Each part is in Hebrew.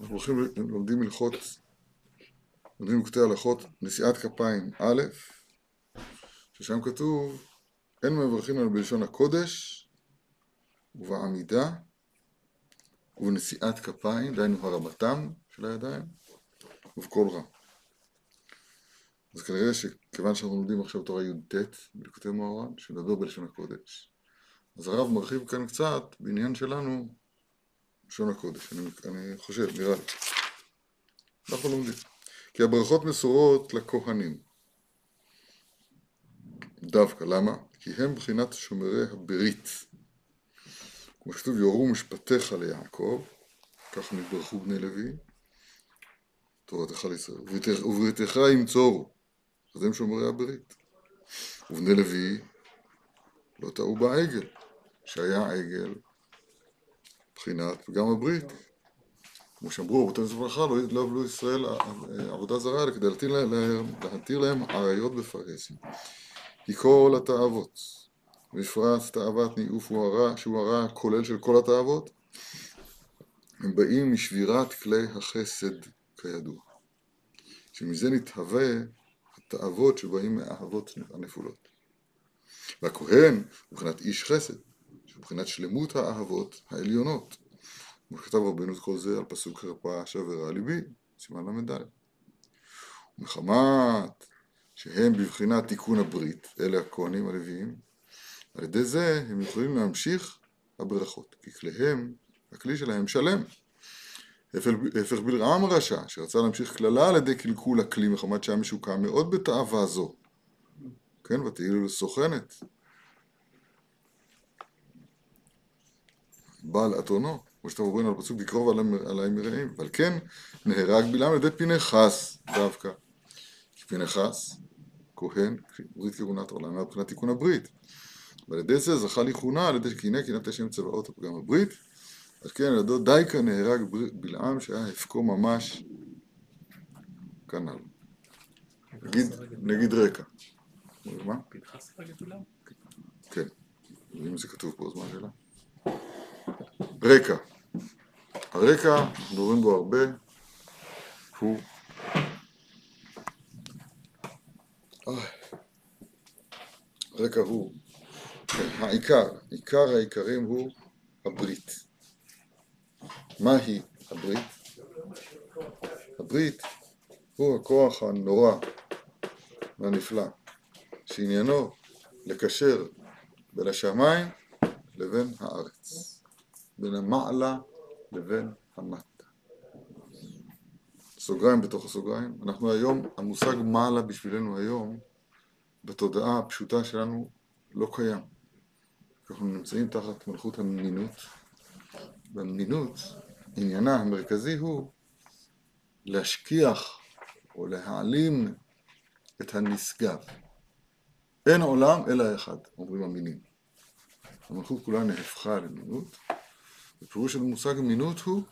אנחנו הולכים, לומדים הלכות, לומדים קטעי הלכות נשיאת כפיים א', ששם כתוב אין מברכים על בלשון הקודש ובעמידה ובנשיאת כפיים, דהיינו הרמתם של הידיים, ובקול רם. אז כנראה שכיוון שאנחנו לומדים עכשיו תורה י"ט בליקוטי מוהר"ן, שנדבר בלשון הקודש, אז הרב מרחיב כאן קצת בעניין שלנו לשון הקודש, אני, אני חושב, נראה לי. אנחנו לומדים. כי הברכות מסורות לכהנים. דווקא, למה? כי הם בחינת שומרי הברית. כמו שכתוב, יורו משפטיך ליעקב, כך נתברכו בני לוי, תורתך לישראל, ובריתך ימצורו, אז הם שומרי הברית. ובני לוי לא טעו בעגל, שהיה עגל בחינת גם הברית. כמו שאמרו, רבותינו זברכה, לא יבלו ישראל עבודה זרה, אלא כדי להתיר להם עריות בפרהסים. כי כל התאוות, בפרט תאוות ניאוף הוא הרע, שהוא הרע הכולל של כל התאוות, הם באים משבירת כלי החסד כידוע. שמזה נתהווה התאוות שבאים מהאהבות הנפולות. והכהן, מבחינת איש חסד, מבחינת שלמות האהבות העליונות. כמו שכתב רבנו את כל זה על פסוק חרפה שברה ליבי, סימן ל"ד. ומחמת שהם בבחינת תיקון הברית, אלה הכהנים הלוויים, על ידי זה הם יכולים להמשיך הברכות, כי כליהם, הכלי שלהם שלם. הפך בלעם הרשע, שרצה להמשיך קללה על ידי קלקול הכלי מחמת שהיה משוקע מאוד בתאווה זו. כן, ותהי לו סוכנת. בעל אתונו, כמו שאתם אומרים על הפסוק, לקרוב עליי מרעים, אבל כן נהרג בלעם על ידי פנחס דווקא. כי פנחס, כהן, ברית כהונת עולם, מבחינת תיקון הברית. ועל ידי זה זכה לכהונה על ידי קינא קינאת השם צבאות הפגם הברית. אז כן, על ידו דייקה נהרג בלעם שהיה הפקו ממש כנ"ל. נגיד, נגיד רקע. מה? פנחס הרג את בלעם? כן. אם זה כתוב פה, אז מה השאלה? רקע. הרקע, מדברים בו הרבה, הוא... הרקע הוא, העיקר, עיקר העיקרים הוא הברית. מהי הברית? הברית הוא הכוח הנורא והנפלא, שעניינו לקשר בין השמיים לבין הארץ. בין המעלה לבין המטה. סוגריים בתוך הסוגריים. אנחנו היום, המושג מעלה בשבילנו היום, בתודעה הפשוטה שלנו, לא קיים. אנחנו נמצאים תחת מלכות המינות. והמינות, עניינה המרכזי הוא להשכיח או להעלים את הנשגב. אין עולם אלא אחד, אומרים המינים. המלכות כולה נהפכה למינות, הפירוש של מושג אמינות הוא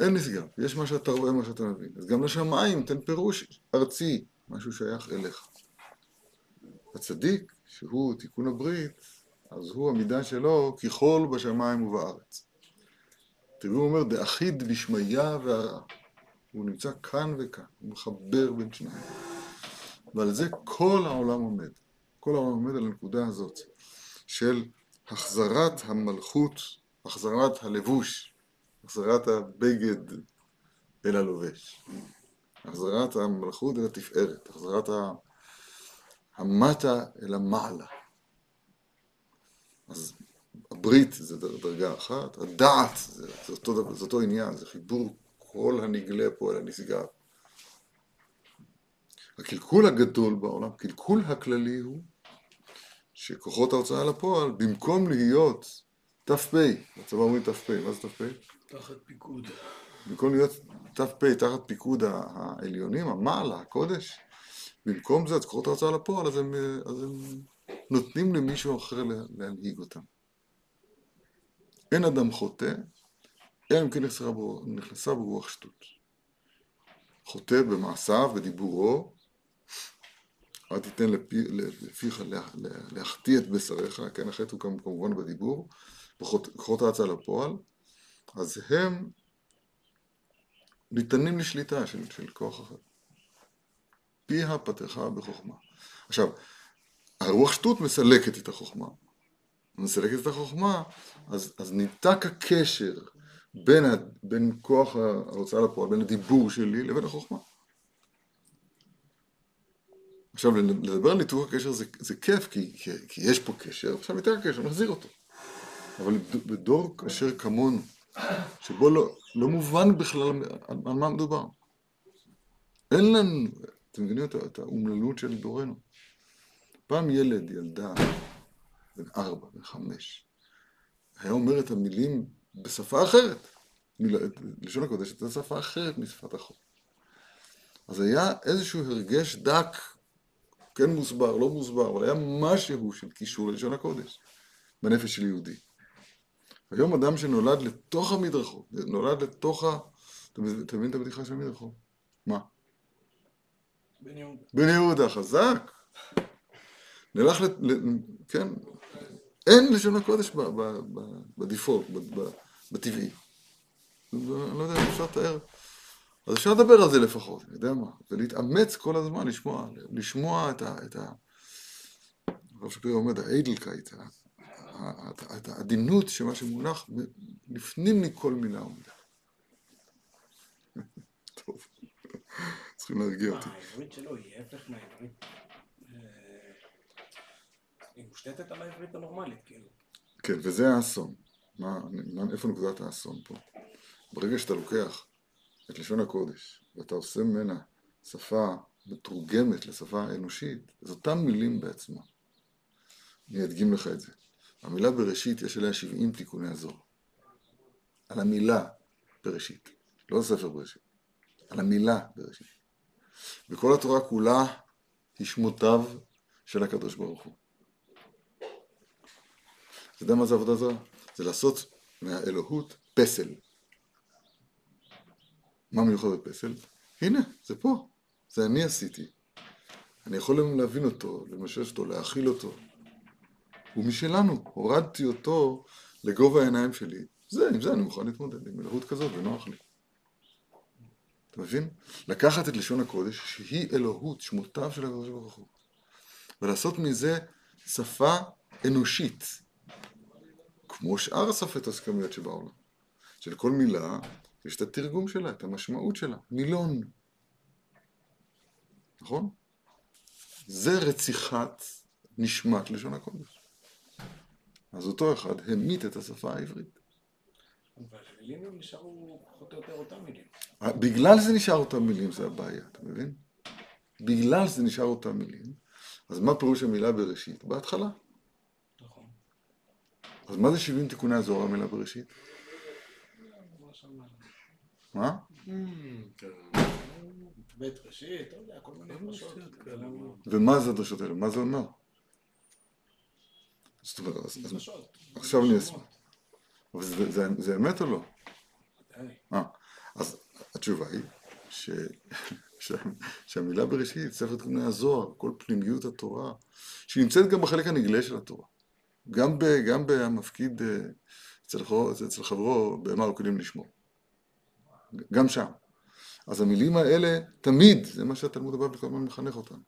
אין נשגב, יש מה שאתה רואה, מה שאתה מבין. אז גם לשמיים תן פירוש ארצי, משהו שייך אליך. הצדיק, שהוא תיקון הברית, אז הוא המידה שלו ככל בשמיים ובארץ. תראו, הוא אומר, דאחיד בשמיה והרע. הוא נמצא כאן וכאן, הוא מחבר בין שניים. ועל זה כל העולם עומד. כל העולם עומד על הנקודה הזאת של החזרת המלכות, החזרת הלבוש, החזרת הבגד אל הלובש, החזרת המלכות אל התפארת, החזרת המטה אל המעלה. אז הברית זה דרגה אחת, הדעת זה, זה, אותו, זה אותו עניין, זה חיבור כל הנגלה פה אל הנשגב. הקלקול הגדול בעולם, הקלקול הכללי הוא שכוחות ההוצאה לפועל, במקום להיות ת"פ, בצבא אומרים ת"פ, מה זה ת"פ? תחת פיקוד. במקום להיות ת"פ תחת פיקוד העליונים, המעלה, הקודש, במקום זה, כוחות ההוצאה לפועל, אז הם, אז הם נותנים למישהו אחר להנהיג אותם. אין אדם חוטא, אלא אם כן נכנסה ברוח שטות. חוטא במעשיו, בדיבורו, אל תיתן לפיך להחטיא את בשריך, כן, החטא הוא כמובן בדיבור, כוחות ההצעה לפועל, אז הם ניתנים לשליטה של, של כוח אחר. פיה פתחה בחוכמה. עכשיו, הרוח שטות מסלקת את החוכמה. מסלקת את החוכמה, אז, אז ניתק הקשר בין, ה, בין כוח ההוצאה לפועל, בין הדיבור שלי לבין החוכמה. עכשיו, לדבר על ניתוק הקשר זה, זה כיף, כי, כי, כי יש פה קשר, עכשיו ניתק הקשר, נחזיר אותו. אבל בדור אשר כמונו, שבו לא, לא מובן בכלל על, על מה מדובר. אין לנו, אתם מבינים את האומללות של דורנו. פעם ילד, ילדה, בן ארבע, בן חמש, היה אומר את המילים בשפה אחרת. לשון הקודש הייתה שפה אחרת משפת החוק. אז היה איזשהו הרגש דק, כן מוסבר, לא מוסבר, אבל היה משהו של קישור ללשון הקודש, בנפש של יהודי. היום אדם שנולד לתוך המדרכות, נולד לתוך ה... אתה מבין את הבדיחה של המדרכות? מה? בן יהודה. בן יהודה, חזק. נלך, ל... כן, אין לשון הקודש בדיפולט, בטבעי. אני לא יודע אם אפשר לתאר. אז אפשר לדבר על זה לפחות, אני יודע מה, ולהתאמץ כל הזמן, לשמוע, לשמוע את ה... את ה... הרב שפירא אומר, האיידלקייט, העדינות שמה שמונח לפנים מכל מילה ומילה. טוב, צריכים להרגיע אותי. העברית שלו היא ההפך מהעברית. אה, היא מושתתת על העברית הנורמלית, כאילו. כן, וזה האסון. מה, איפה נקודת האסון פה? ברגע שאתה לוקח את לשון הקודש ואתה עושה ממנה שפה מתורגמת לשפה אנושית, אז אותן מילים בעצמה. אני אדגים לך את זה. המילה בראשית יש עליה 70 תיקוני הזוהר. על המילה בראשית, לא ספר בראשית, על המילה בראשית. וכל התורה כולה היא שמותיו של הקדוש ברוך הוא. אתה יודע מה זה עבודה זרה? זה לעשות מהאלוהות פסל. מה מיוחד בפסל? הנה, זה פה. זה אני עשיתי. אני יכול להבין אותו, למשש אותו, להכיל אותו. הוא משלנו, הורדתי אותו לגובה העיניים שלי. זה, עם זה אני מוכן להתמודד, עם אלוהות כזאת, ונוח לי. אתה מבין? לקחת את לשון הקודש, שהיא אלוהות, שמותיו של הקדוש ברוך הוא, ולעשות מזה שפה אנושית, כמו שאר השפות הסכמיות שבעולם. שלכל מילה יש את התרגום שלה, את המשמעות שלה, מילון. נכון? זה רציחת נשמת לשון הקודש. אז אותו אחד המית את השפה העברית. אבל המילים נשארו פחות או יותר אותם מילים. בגלל זה נשאר אותם מילים זה הבעיה, אתה מבין? בגלל שזה נשאר אותם מילים, אז מה פירוש המילה בראשית? בהתחלה. נכון. אז מה זה 70 תיקוני הזוהר המילה בראשית? מה? בית ראשית, לא יודע, כל מיני דרשות. ומה זה הדרשות האלה? מה זה אומר? זאת אומרת. עכשיו אני אסביר. אבל זה- אמת או לא? אה, אז התשובה היא. שהמילה בראשית, ספר תקוני הזוהר, כל פנימיות התורה, שנמצאת גם בחלק הנגלה של התורה. גם, ב... גם במפקיד אה, אצל, אצל חברו, בהמה וכלים לשמור. גם שם. אז המילים האלה, תמיד, זה מה שהתלמוד הבבלי כל הזמן מחנך אותנו.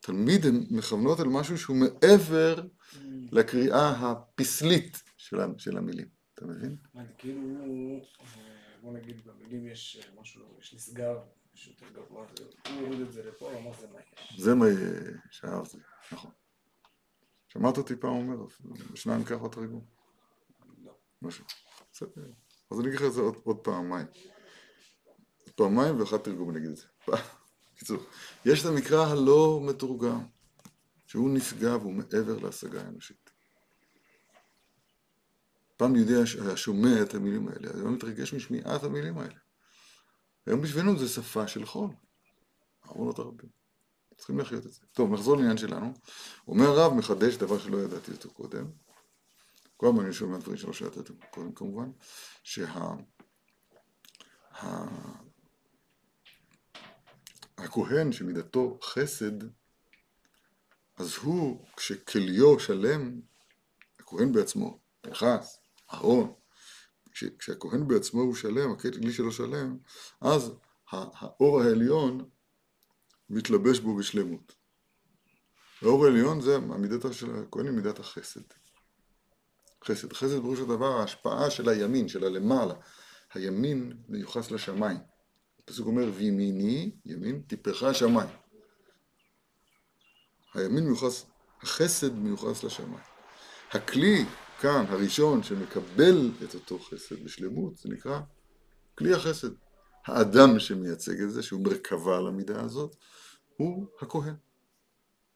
תמיד הן מכוונות על משהו שהוא מעבר לקריאה הפסלית של, של המילים. אתה מבין? כאילו, אה, בוא נגיד במילים יש אה, משהו, יש נשגב, יש יותר גבוה, הוא הוריד את זה לפה, אמר זה מה יש. זה מה שהרב זה, נכון. שמעת אותי פעם אומר, בשניים ככה התרגום, לא. משהו. בסדר. אז אני אגיד לך את זה עוד, עוד פעמיים. פעמיים ואחד תרגום את זה. בקיצור, יש את המקרא הלא מתורגם, שהוא נשגב, הוא מעבר להשגה האנושית. פעם יהודי היה שומע את המילים האלה, היה מתרגש משמיעת המילים האלה. היום בשבילנו זה שפה של חול. ארונות הרבים. צריכים להחיות את זה. טוב, נחזור לעניין שלנו. אומר הרב, מחדש דבר שלא ידעתי אותו קודם. כל הזמן אני שומע דברים שלא אותו קודם כמובן, שה... ה... הכהן שמידתו חסד, אז הוא, כשכליו שלם, הכהן בעצמו, פנחס, אהרון, כש, כשהכהן בעצמו הוא שלם, הכלי שלו שלם, אז האור העליון מתלבש בו בשלמות. האור העליון זה המידת של הכהנים, מידת החסד. חסד. חסד פירוש הדבר ההשפעה של הימין, של הלמעלה. הימין מיוחס לשמיים. הפסוק אומר, וימיני, ימין, טיפך השמיים. הימין מיוחס, החסד מיוחס לשמיים. הכלי כאן, הראשון, שמקבל את אותו חסד בשלמות, זה נקרא כלי החסד. האדם שמייצג את זה, שהוא מרכבה על המידה הזאת, הוא הכהן.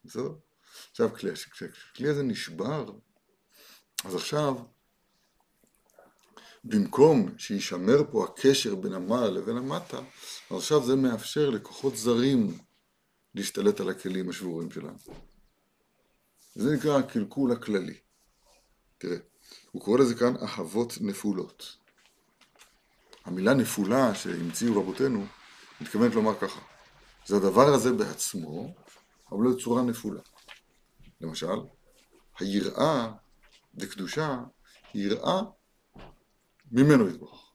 בסדר? עכשיו, כשהכלי הזה נשבר, אז עכשיו, במקום שישמר פה הקשר בין המעלה לבין המטה, עכשיו זה מאפשר לכוחות זרים להשתלט על הכלים השבורים שלנו. זה נקרא הקלקול הכללי. תראה, הוא קורא לזה כאן אהבות נפולות. המילה נפולה שהמציאו רבותינו, מתכוונת לומר ככה, זה הדבר הזה בעצמו, אבל לא בצורה נפולה. למשל, היראה דקדושה היא יראה ממנו יתברך.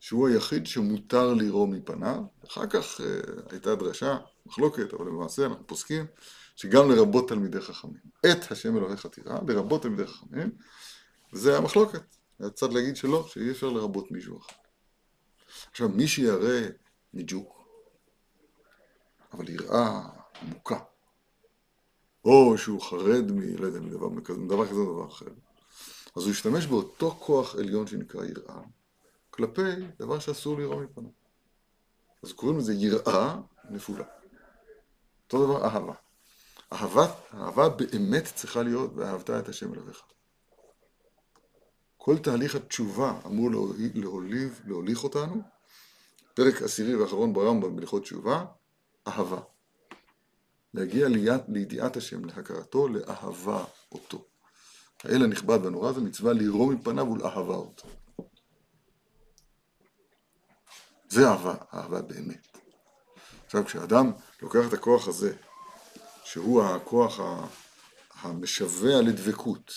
שהוא היחיד שמותר לירוא מפניו, אחר כך אה, הייתה דרשה, מחלוקת, אבל למעשה אנחנו פוסקים שגם לרבות תלמידי חכמים. את השם אלוהיך תירא, לרבות תלמידי חכמים, זה המחלוקת. היה צד להגיד שלא, שאי אפשר לרבות מישהו אחר. עכשיו, מי שירא מג'וק, אבל יראה עמוקה, או שהוא חרד מ... לא יודע, מדבר, מדבר כזה או דבר אחר, אז הוא ישתמש באותו כוח עליון שנקרא יראה, כלפי דבר שאסור לראות מפניו. אז קוראים לזה יראה נפולה. אותו דבר אהבה. אהבה, אהבה באמת צריכה להיות ואהבת את השם אלוהיך. כל תהליך התשובה אמור להוליב, להוליך אותנו, פרק עשירי ואחרון ברמב"ם בהלכות תשובה, אהבה. להגיע ליד, לידיעת השם, להכרתו, לאהבה אותו. האל הנכבד והנורא זה מצווה לירום מפניו ולאהבה אותו. זה אהבה, אהבה באמת. עכשיו, כשאדם לוקח את הכוח הזה, שהוא הכוח המשווע לדבקות,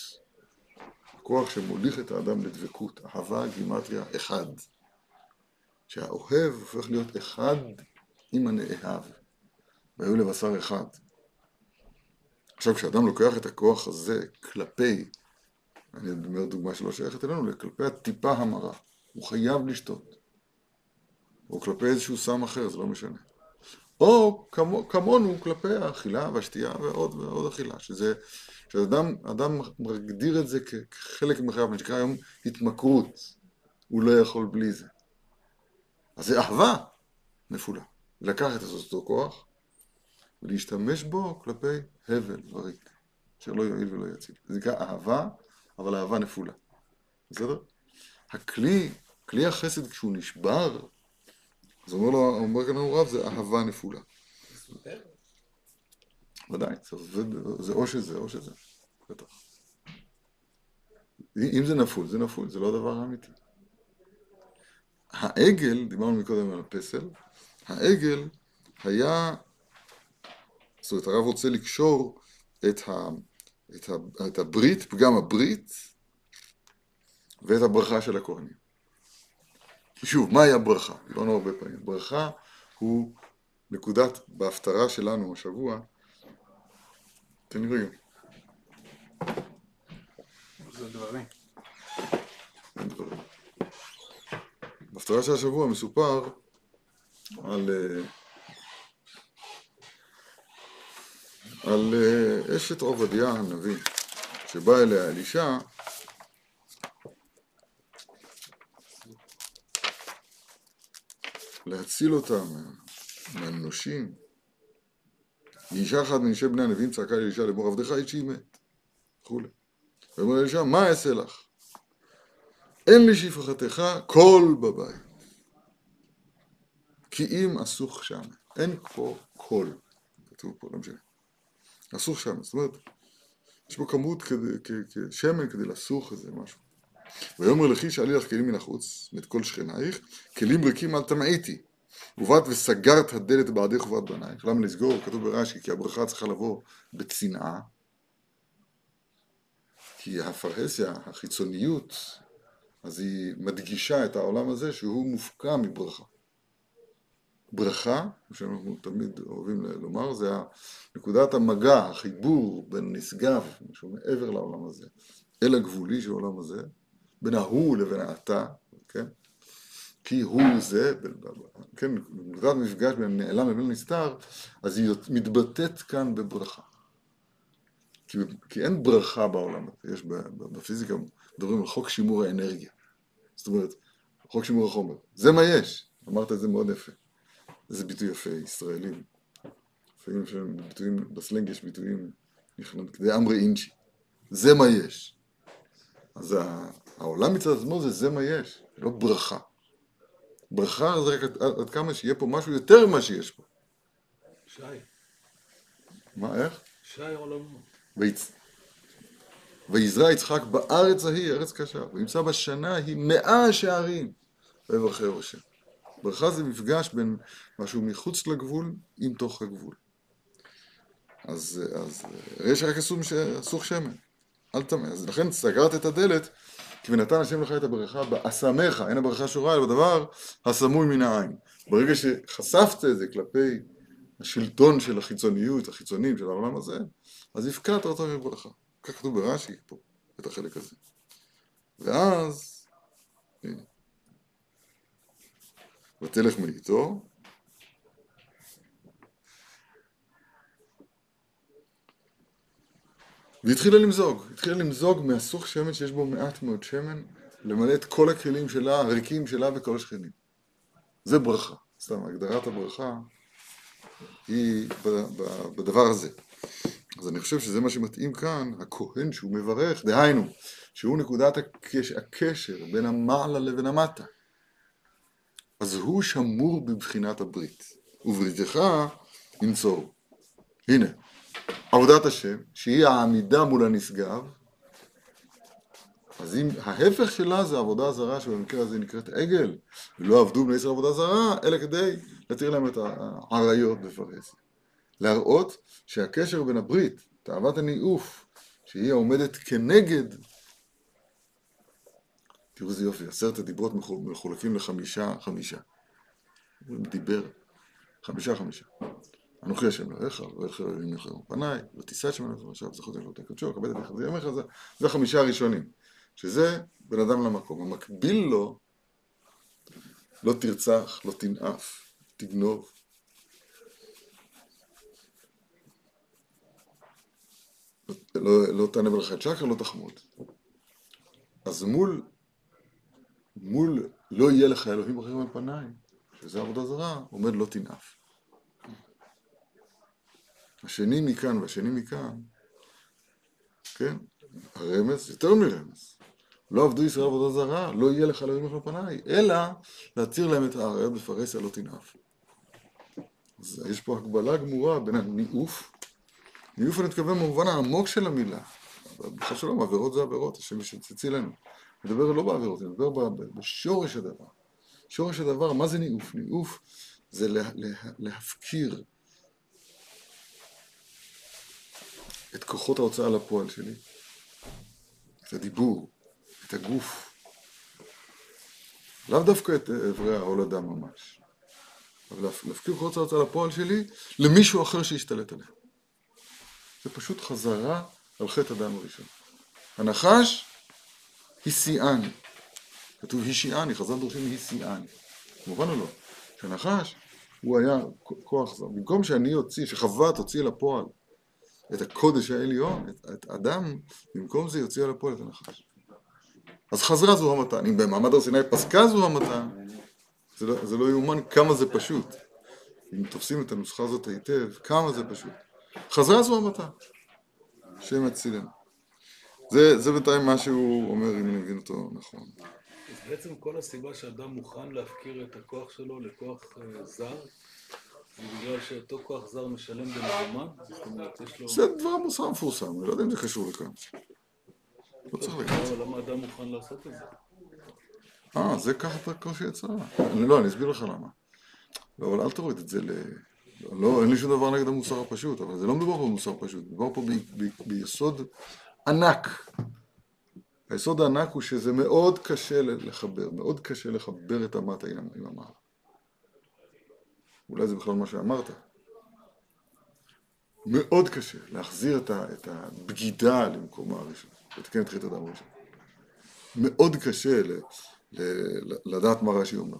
הכוח שמוליך את האדם לדבקות, אהבה, גימטריה, אחד. שהאוהב הופך להיות אחד עם הנאהב, והיו לבשר אחד. עכשיו, כשאדם לוקח את הכוח הזה כלפי, אני אומר דוגמה שלא שייכת אלינו, כלפי הטיפה המרה, הוא חייב לשתות. או כלפי איזשהו סם אחר, זה לא משנה. או כמו, כמונו כלפי האכילה והשתייה ועוד ועוד אכילה, שזה, שאדם אדם מגדיר את זה כחלק מחייו, מה שנקרא היום התמכרות, הוא לא יכול בלי זה. אז זה אהבה נפולה. לקחת את אותו כוח ולהשתמש בו כלפי הבל וריק, אשר לא יועיל ולא יציל. זה נקרא אהבה, אבל אהבה נפולה. בסדר? הכלי, כלי החסד כשהוא נשבר, אז אומר לו, אומר כאן הרב, זה אהבה נפולה. ודאי, זה, זה או שזה או שזה, בטח. אם זה נפול, זה נפול, זה לא הדבר האמיתי. העגל, דיברנו מקודם על הפסל, העגל היה, זאת אומרת הרב רוצה לקשור את, ה, את, ה, את הברית, פגם הברית, ואת הברכה של הכהנים. שוב, מהי הברכה? דיברנו הרבה פעמים. ברכה הוא נקודת, בהפטרה שלנו השבוע, תן לי רגע. זה דברים. בהפטרה של השבוע מסופר על, אה, על אה, אשת עובדיה הנביא, שבא אליה אלישע להציל אותה מהנושים. אישה אחת מנשי בני הנביאים צעקה לאלישע לאמור עבדך אישי מת, וכולי. ואומר אלישע, מה אעשה לך? אין לי שפחתך קול בבית. כי אם אסוך שם. אין פה קול. כתוב פה, לא משנה. אסוך שם. זאת אומרת, יש פה כמות כשמן כדי לסוך איזה משהו. ויאמר לכי שאלי לך כלים מן החוץ, מאת כל שכנייך, כלים ריקים אל תמעיטי. ובאת וסגרת הדלת בעדך ובעד בנייך. למה לסגור? כתוב ברש"י, כי הברכה צריכה לבוא בצנעה. כי הפרהסיה, החיצוניות, אז היא מדגישה את העולם הזה שהוא מופקע מברכה. ברכה, שאנחנו תמיד אוהבים לומר, זה נקודת המגע, החיבור בין נשגב, משהו מעבר לעולם הזה, אל הגבולי של העולם הזה, בין ההוא לבין האתה, כן? כי הוא זה, כן, נקודת מפגש בין נעלם לבין נסתר, אז היא מתבטאת כאן בברכה. כי, כי אין ברכה בעולם הזה, יש בפיזיקה, מדברים על חוק שימור האנרגיה. זאת אומרת, חוק שימור החומר. זה מה יש, אמרת את זה מאוד יפה. איזה ביטוי יפה, ישראלים. לפעמים יש ביטויים, בסלנג יש ביטויים, כדי אמרי אינצ'י. זה מה יש. אז העולם מצד עצמו זה זה מה יש, לא ברכה. ברכה זה רק עד, עד כמה שיהיה פה משהו יותר ממה שיש פה. שי. מה, איך? שי עולמו. ויצ... ויזרע יצחק בארץ ההיא, ארץ קשה, וימצא בשנה ההיא מאה שערים, ויברכי ראשם. ברכה זה מפגש בין משהו מחוץ לגבול עם תוך הגבול. אז, אז יש רק אסור שמן, אל תטמא. אז לכן סגרת את הדלת, כי ונתן השם לך את הברכה באסמך, אין הברכה שורה, אלא בדבר הסמוי מן העין. ברגע שחשפת את זה כלפי השלטון של החיצוניות, החיצונים של העולם הזה, אז הפקעת אותו מברכה. כך כתוב ברש"י פה, את החלק הזה. ואז, הנה. ותלך מאיתו. והתחילה למזוג, התחילה למזוג מהסוך שמן שיש בו מעט מאוד שמן, למלא את כל הכלים שלה, הריקים שלה וכל השכנים. זה ברכה, סתם, הגדרת הברכה היא בדבר הזה. אז אני חושב שזה מה שמתאים כאן, הכהן שהוא מברך, דהיינו, שהוא נקודת הקשר, בין המעלה לבין המטה. אז הוא שמור בבחינת הברית, ובריתך ינצור. הנה, עבודת השם, שהיא העמידה מול הנשגב, אז אם ההפך שלה זה עבודה זרה, שבמקרה הזה נקראת עגל, ולא עבדו בני ישראל עבודה זרה, אלא כדי להתיר להם את העריות בפרהסיה. להראות שהקשר בין הברית, תאוות הניאוף, שהיא העומדת כנגד תראו איזה יופי, עשרת הדיברות מחולקים לחמישה חמישה. הוא דיבר חמישה חמישה. אנוכי השם אלוהיך, ואיך אלוהים יחרם פניי, ותישא שם אלוהיך ועכשיו זכות אלוהיך קדשו, כבד את יחזי ימיך, זה החמישה הראשונים. שזה בן אדם למקום. המקביל לו, לא תרצח, לא תנאף, תגנוב. לא, לא תענה בלך את שקר, לא תחמוד. אז מול מול לא יהיה לך אלוהים אחרים על פניי, שזה עבודה זרה, עומד לא תנאף. השני מכאן והשני מכאן, כן, הרמז, יותר מרמז. לא עבדו ישראל עבודה זרה, לא יהיה לך אלוהים אחרים על פניי, אלא להצהיר להם את האריות בפרהסיה לא תנאף. אז יש פה הקבלה גמורה בין הניאוף, ניאוף אני מתכוון במובן העמוק של המילה. בכלל שלום, עבירות זה עבירות, השם לנו. מדבר לא בעבירות, אני מדבר בשורש הדבר. שורש הדבר, מה זה ניאוף? ניאוף זה לה, לה, להפקיר את כוחות ההוצאה לפועל שלי, את הדיבור, את הגוף. לאו דווקא את אברי ההולדה ממש, אבל להפקיר כוחות ההוצאה לפועל שלי למישהו אחר שישתלט עליה. זה פשוט חזרה על חטא הדם הראשון. הנחש הסיעני. כתוב השיעני, חז"ל דורשים הסיעני. מובן או לא? שנחש הוא היה כוח זר. במקום שאני אוציא, שחווה תוציא לפועל את הקודש העליון, את, את אדם, במקום זה יוציא לפועל את הנחש. אז חזרה זו המתן. אם במעמד הר סיני פסקה זו המתן, זה לא, זה לא יאומן כמה זה פשוט. אם תופסים את הנוסחה הזאת היטב, כמה זה פשוט. חזרה זו המתן. שם יצילנו. זה, זה בינתיים מה שהוא אומר, אם אני מבין אותו נכון. אז בעצם כל הסיבה שאדם מוכן להפקיר את הכוח שלו לכוח uh, זר, זה בגלל שאותו כוח זר משלם במזומן? זאת אומרת, יש לו... זה דבר מוסר מפורסם, אני לא יודע אם זה קשור לכאן. לא צריך להגיד. למה אדם מוכן לעשות את זה? אה, זה ככה הקושי יצא. לא, אני אסביר לך למה. לא, אבל אל תוריד את זה ל... לא, אין לי שום דבר נגד המוסר הפשוט, אבל זה לא מדובר פה במוסר פשוט, מדובר פה ביסוד ענק היסוד הענק הוא שזה מאוד קשה לחבר, מאוד קשה לחבר את המטה עם המעלה. אולי זה בכלל מה שאמרת. מאוד קשה להחזיר את, ה, את הבגידה למקומה הראשון, לתקן את חטא הדם הראשון. מאוד קשה ל, ל, לדעת מה רש"י אומר.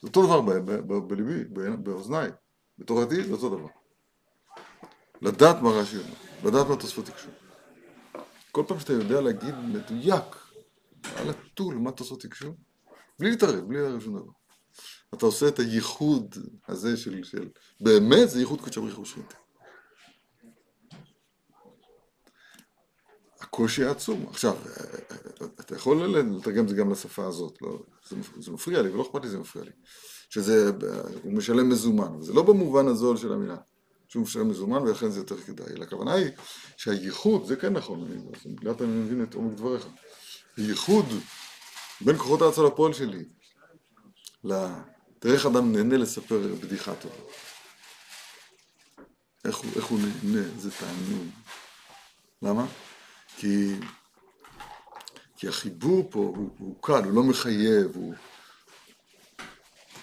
זה אותו דבר בליבי, באוזניי, בתורתי זה אותו דבר. לדעת מה רש"י אומר, לדעת מה תוספות תקשור. כל פעם שאתה יודע להגיד מדויק על הטול מה תוספות תקשור, בלי להתערב, בלי להתערב שום דבר. אתה עושה את הייחוד הזה של, של באמת זה ייחוד קודשא בריך ושכינתה. הקושי העצום. עכשיו, אתה יכול לתרגם את זה גם לשפה הזאת, לא, זה, זה מפריע לי, ולא אכפת לי זה מפריע לי. שזה, הוא משלם מזומן, זה לא במובן הזול של המילה, שהוא משלם מזומן ולכן זה יותר כדאי, אלא הכוונה היא שהייחוד, זה כן נכון, אני, לאט אני מבין את עומק דבריך, הייחוד בין כוחות ההצל לפועל שלי, תראה איך אדם נהנה לספר בדיחה טובה. איך הוא, איך הוא נהנה, זה תענוג. למה? כי, כי החיבור פה הוא, הוא קל, הוא לא מחייב, הוא...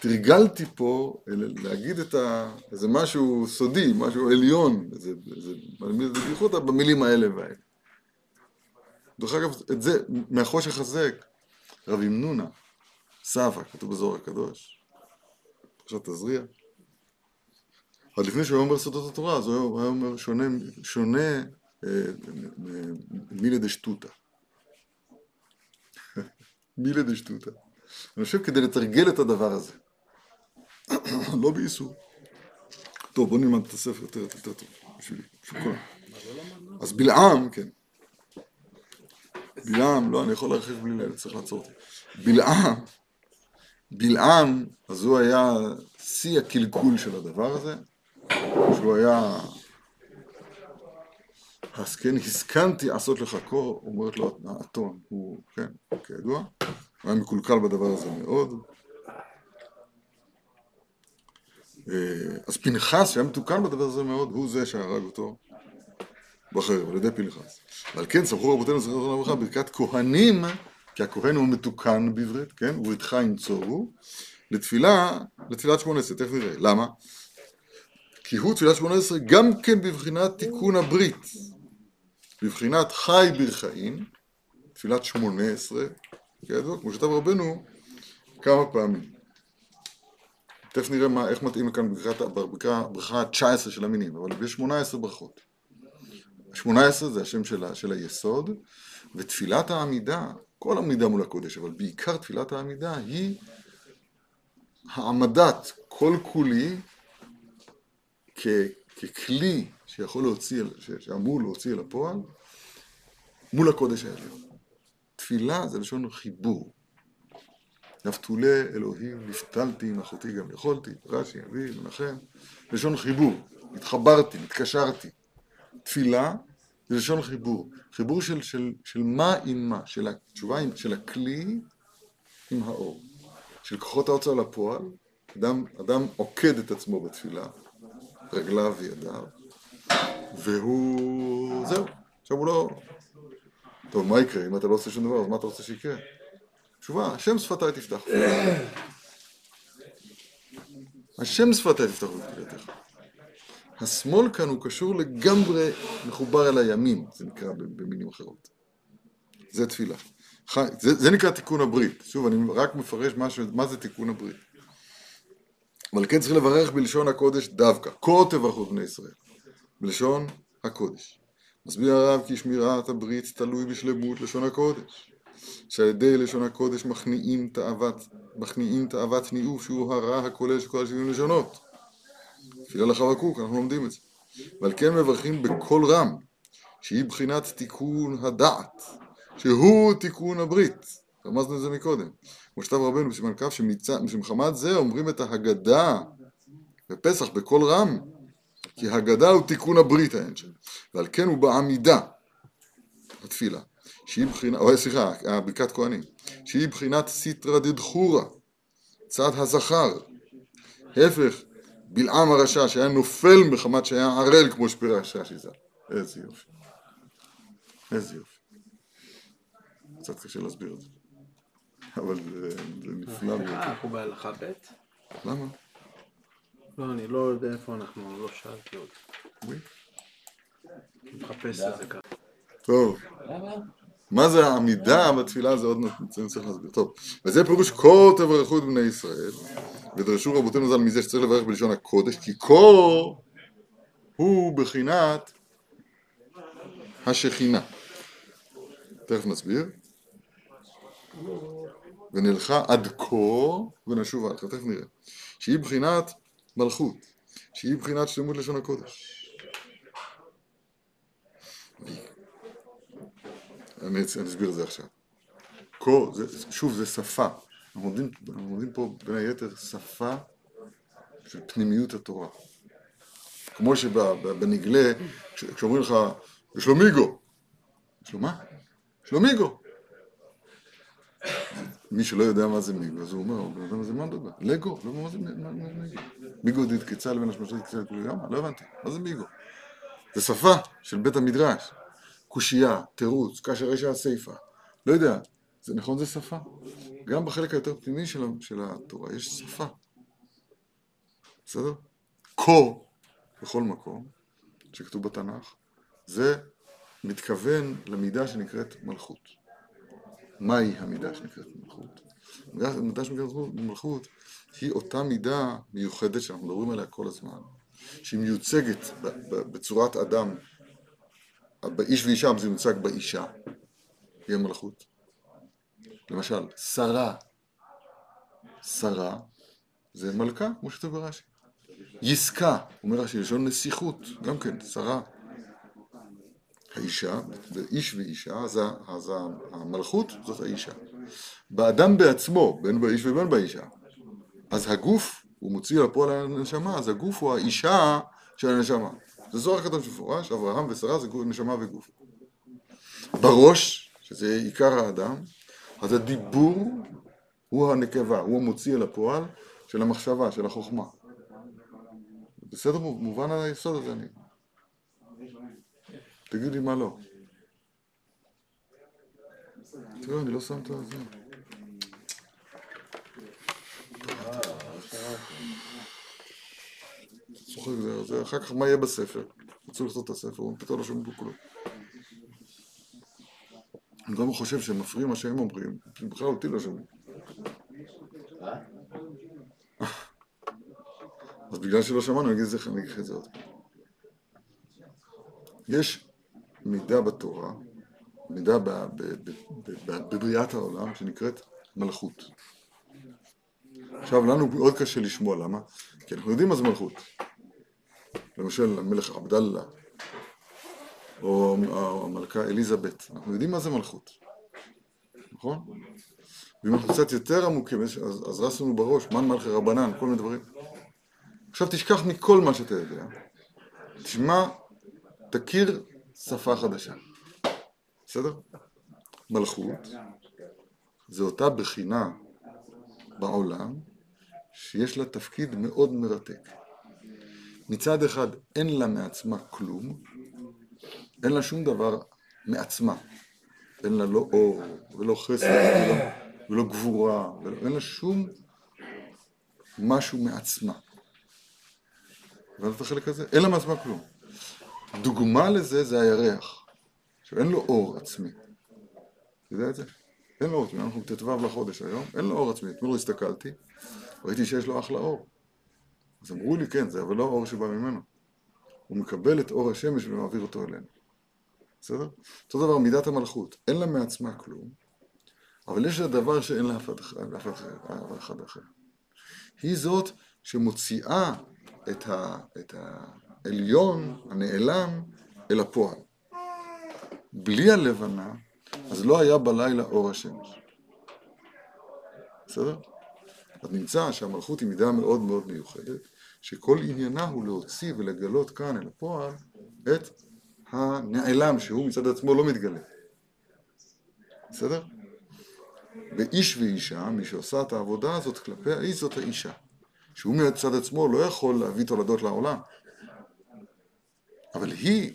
תרגלתי פה להגיד את ה... איזה משהו סודי, משהו עליון, איזה... איזה... בייחוד במילים האלה והאלה. דרך אגב, את זה, מהחושך הזה, רבי מנונה, סבא, כתוב בזוהר הקדוש, עכשיו תזריע. עוד לפני שהוא היה אומר סודות התורה, אז הוא היה אומר שונה, שונה מילה דשטותא. מילה דשטותא. אני חושב כדי לתרגל את הדבר הזה. לא באיסור. טוב, בוא נלמד את הספר יותר, יותר טוב, בשבילי, בשביל כולם. אז בלעם, כן. בלעם, לא, אני יכול להרחיב בלי לילה, צריך לעצור אותי. בלעם, בלעם, אז הוא היה שיא הקלקול של הדבר הזה, שהוא היה אז כן, הסכמתי לעשות לך קור, אומרת לו האתון, הוא, כן, כידוע, הוא היה מקולקל בדבר הזה מאוד. אה, אז פנחס, שהיה מתוקן בדבר הזה מאוד, הוא זה שהרג אותו בחרב, על ידי פנחס. ועל כן סמכו רבותינו זכר זכרנו לברכה ברכת כהנים, כי הכהן הוא מתוקן בעברית, כן, ובריתך ינצורו, לתפילה, לתפילת שמונה עשרה, תכף נראה. למה? כי הוא תפילת שמונה עשרה גם כן בבחינת תיקון הברית. בבחינת חי ברחיים, תפילת שמונה עשרה, כידוע, כמו שכתב רבנו כמה פעמים. תכף נראה מה, איך מתאים כאן בברכה ה-19 של המינים, אבל יש 18 ברכות. 18 זה השם של, של היסוד, ותפילת העמידה, כל עמידה מול הקודש, אבל בעיקר תפילת העמידה היא העמדת כל כולי כ, ככלי שיכול להוציא, שאמור להוציא אל הפועל, מול הקודש העליון. תפילה זה לשון חיבור. נפתולי אלוהים, נפתלתי עם אחותי גם יכולתי, רש"י, אבי, מנחם, לשון חיבור, התחברתי, התקשרתי. תפילה זה לשון חיבור, חיבור של, של, של מה עם מה, של התשובה של הכלי עם האור, של כוחות ההוצאה לפועל, אדם, אדם עוקד את עצמו בתפילה, רגליו וידיו, והוא... זהו. עכשיו הוא לא... טוב, מה יקרה? אם אתה לא עושה שום דבר, אז מה אתה רוצה שיקרה? תשובה, השם שפתיי תפתח. השם שפתיי תפתח בתפילתך. השמאל כאן הוא קשור לגמרי מחובר אל הימים, זה נקרא במילים אחרות. זה תפילה. זה, זה נקרא תיקון הברית. שוב, אני רק מפרש משהו, מה זה תיקון הברית. אבל כן צריך לברך בלשון הקודש דווקא. כה תברכו בני ישראל. בלשון הקודש. מסביר הרב כי שמירת הברית תלוי בשלמות לשון הקודש, שעל ידי לשון הקודש מכניעים תאוות, מכניעים תאוות ניאוף שהוא הרע הכולל של כל השבעים לשונות. תפילה לחבקוק, אנחנו לומדים את זה. ועל כן מברכים בקול רם, שהיא בחינת תיקון הדעת, שהוא תיקון הברית. רמזנו את זה מקודם. כמו רבנו בסימן כ' שמחמת זה אומרים את ההגדה בפסח בקול רם, כי הגדה הוא תיקון הברית האין שם, ועל כן הוא בעמידה, התפילה, שהיא בחינה, או סליחה, ברכת כהנים, שהיא בחינת סיטרא דדחורא, צד הזכר, ההפך, בלעם הרשע שהיה נופל מחמת שהיה ערל כמו שפירש רש"י ז"ל, איזה יופי, איזה יופי. קצת קשה להסביר את זה. אבל זה, נפלא מאוד. אה, אנחנו בהלכה ב'? למה? לא, אני לא יודע איפה אנחנו, לא שאלתי עוד. אני מחפש את זה ככה. טוב. מה זה העמידה בתפילה זה עוד צריך להסביר. טוב, וזה פירוש כה תברכו את בני ישראל, ודרשו רבותינו ז"ל מזה שצריך לברך בלשון הקודש, כי כה הוא בחינת השכינה. תכף נסביר. ונלכה עד כה ונשובה לך, תכף נראה. שהיא בחינת מלכות, שהיא בחינת שלמות לשון הקודש. אני, אסביר את זה עכשיו. כה, זה, שוב, זה שפה. אנחנו לומדים, אנחנו לומדים פה בין היתר שפה של פנימיות התורה. כמו שבנגלה, כש- כשאומרים לך, יש לו מיגו. יש לו מה? יש לו מיגו. מי שלא יודע מה זה מיגו, אז הוא אומר, הוא לא יודע מה מדבר. לגו, לא מה זה מיגו. מיגו דתקצה לבין השמשות דתקצה לכולי? לא הבנתי, מה זה מיגו? זה שפה של בית המדרש. קושייה, תירוץ, כאשר רשע הסיפה. לא יודע, זה נכון זה שפה. גם בחלק היותר פנימי של, של התורה יש שפה. בסדר? כה, בכל מקום, שכתוב בתנ"ך, זה מתכוון למידה שנקראת מלכות. מהי המידה שנקראת מלכות? המידה שנקראת מלכות היא אותה מידה מיוחדת שאנחנו מדברים עליה כל הזמן, שהיא מיוצגת בצורת אדם באיש ואישה, זה מיוצג באישה, היא המלכות. למשל, שרה, שרה זה מלכה, כמו שכתוב ברש"י. יסקה, אומר רש"י, לשון נסיכות, גם כן, שרה. האישה, באיש ואישה, אז, אז המלכות זאת האישה. באדם בעצמו, בין באיש ובין באישה, אז הגוף, הוא מוציא לפועל הנשמה, אז הגוף הוא האישה של הנשמה. זה זוהר הקדוש מפורש, אברהם ושרה זה נשמה וגוף. בראש, שזה עיקר האדם, אז הדיבור הוא הנקבה, הוא המוציא אל הפועל של המחשבה, של החוכמה. בסדר מובן היסוד הזה אני. תגיד לי מה לא. תראה, אני לא שם את זה. צוחק, זה, זה אחר כך מה יהיה בספר? רצו לכתוב את הספר, פתאום לא שומעים פה כלום. אני גם חושב שהם מפריעים מה שהם אומרים, בכלל אותי לא שומעים. אז בגלל שלא שמענו, אני אגיד אגיד את זה עוד פעם. יש מידה בתורה, מידה בבריאת העולם, שנקראת מלכות. עכשיו, לנו מאוד קשה לשמוע, למה? כי אנחנו יודעים מה זה מלכות. למשל, המלך עבדאללה, או או המלכה אליזבת, אנחנו יודעים מה זה מלכות, נכון? ואם אנחנו קצת יותר עמוקים, אז, אז רס לנו בראש, מן מלכי רבנן, כל מיני דברים. עכשיו תשכח מכל מה שאתה יודע, תשמע, תכיר שפה חדשה, בסדר? מלכות זה אותה בחינה בעולם שיש לה תפקיד מאוד מרתק. מצד אחד אין לה מעצמה כלום, אין לה שום דבר מעצמה. אין לה לא אור, ולא חסד, ולא, ולא גבורה, ולא, אין לה שום משהו מעצמה. הבנת את החלק הזה? אין לה מעצמה כלום. דוגמה לזה זה הירח, עכשיו אין לו אור עצמי. אתה יודע את זה? אין לו אור עצמי, אנחנו ט"ו לחודש היום, אין לו אור עצמי. אתמול הסתכלתי, ראיתי שיש לו אחלה אור. אז אמרו לי, כן, זה אבל לא האור שבא ממנו. הוא מקבל את אור השמש ומעביר אותו אלינו. בסדר? אותו דבר מידת המלכות, אין לה מעצמה כלום, אבל יש לה דבר שאין לאף אחד אחר-. היא זאת שמוציאה את, ה, את העליון, הנעלם, אל הפועל. בלי הלבנה, אז לא היה בלילה אור השמש. בסדר? אז נמצא שהמלכות היא מידה מאוד מאוד מיוחדת, שכל עניינה הוא להוציא ולגלות כאן אל הפועל את הנעלם, שהוא מצד עצמו לא מתגלה. בסדר? ואיש ואישה, מי שעושה את העבודה הזאת כלפי האיש זאת האישה. שהוא מצד עצמו לא יכול להביא תולדות לעולם. אבל היא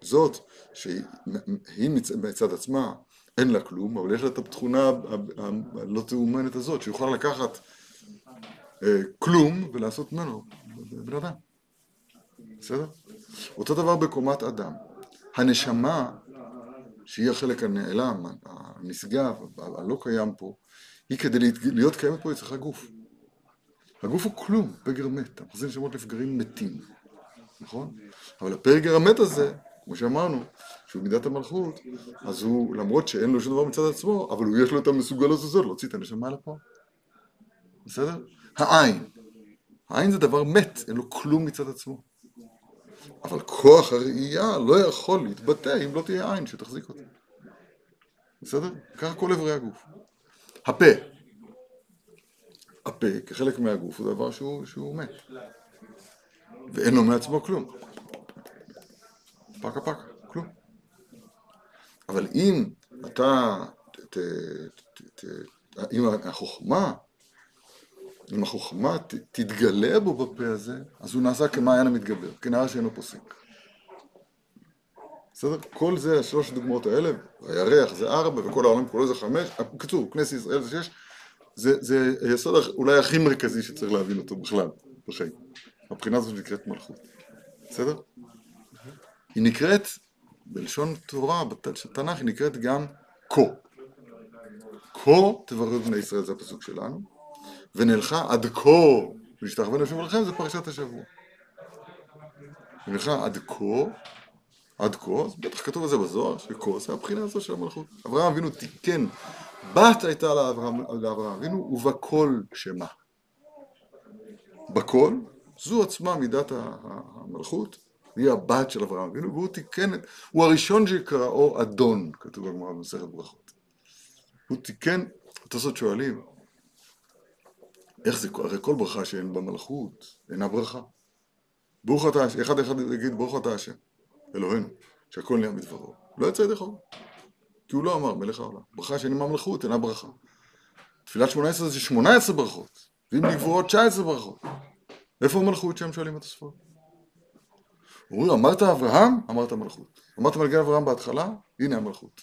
זאת שהיא מצד עצמה אין לה כלום, אבל יש לה את התכונה הלא תאומנת הזאת, שיכולה לקחת כלום ולעשות ממנו בן אדם. בסדר? אותו דבר בקומת אדם. הנשמה, שהיא החלק הנעלם, הנשגב, הלא קיים פה, היא כדי להיות קיימת פה, היא צריכה גוף. הגוף הוא כלום, פגר מת, אנחנו עושים שמות לפגרים מתים, נכון? אבל הפגר המת הזה, כמו שאמרנו, שהוא מידת המלכות, אז הוא, למרות שאין לו שום דבר מצד עצמו, אבל הוא יש לו את המסוגלות הזאת להוציא את הנשמה לפועל. בסדר? העין. העין זה דבר מת, אין לו כלום מצד עצמו. אבל כוח הראייה לא יכול להתבטא אם לא תהיה עין שתחזיק אותו. בסדר? ככה כל אברי הגוף. הפה. הפה, כחלק מהגוף, הוא דבר שהוא, שהוא מת. ואין לו מעצמו כלום. פקה פקה, כלום. אבל אם אתה, ת, ת, ת, ת, אם החוכמה, אם החוכמה ת, תתגלה בו בפה הזה, אז הוא נעשה כמעיין המתגבר, כנהר שאינו פוסק. בסדר? כל זה, שלוש הדוגמאות האלה, הירח זה ארבע וכל העולם כולו זה חמש, בקיצור, כנסת ישראל זה שש, זה, זה היסוד אולי הכי מרכזי שצריך להבין אותו בכלל, בחיים. הבחינה הזאת נקראת מלכות. בסדר? היא נקראת, בלשון תורה, בתנ"ך, היא נקראת גם כה. כה תברך בני ישראל, זה הפסוק שלנו, ונלכה עד כה, ושתחווה נשוב לכם, זה פרשת השבוע. ונלכה עד כה, עד כה, אז בטח כתוב על זה בזוהר, שכה זה הבחינה הזו של המלכות. אברהם אבינו תיקן, בת הייתה לאברהם, אבינו, ובכל שמה. בכל, זו עצמה מידת המלכות, היא הבת של אברהם אבינו, והוא תיקן הוא הראשון שקראו אדון, כתוב בגמרא במסכת ברכות. הוא תיקן, התוספות שואלים, איך זה, הרי כל ברכה שאין בה מלכות, אינה ברכה. ברוך אתה, אחד אחד יגיד ברוך אתה השם, אלוהינו, שהכל נהיה מדברו. לא יצא ידי חובה. כי הוא לא אמר מלך העולם. ברכה שאין בה מלכות, אינה ברכה. תפילת שמונה עשרה זה שמונה עשרה ברכות, ואם נגבורות תשע עשרה ברכות. איפה המלכות שהם שואלים התוספות? אומרים, אמרת אברהם? אמרת מלכות. אמרת מלגי אברהם בהתחלה? הנה המלכות.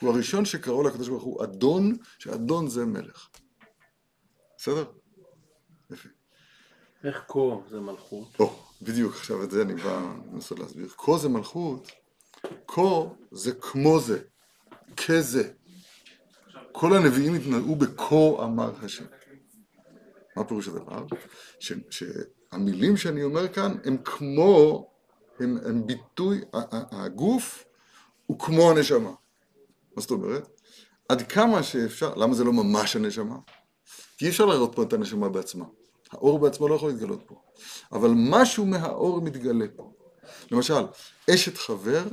הוא הראשון שקראו לקדוש ברוך הוא אדון, שאדון זה מלך. בסדר? איך כה זה מלכות? או, בדיוק, עכשיו את זה אני בא לנסות להסביר. כה זה מלכות, כה זה כמו זה, כזה. כל הנביאים התנהגו בכה אמר השם. מה פירוש הדבר? שהמילים שאני אומר כאן הם כמו, הם, הם ביטוי, הגוף הוא כמו הנשמה. מה זאת אומרת? עד כמה שאפשר, למה זה לא ממש הנשמה? כי אי אפשר לראות פה את הנשמה בעצמה. האור בעצמו לא יכול להתגלות פה. אבל משהו מהאור מתגלה פה. למשל, אשת חבר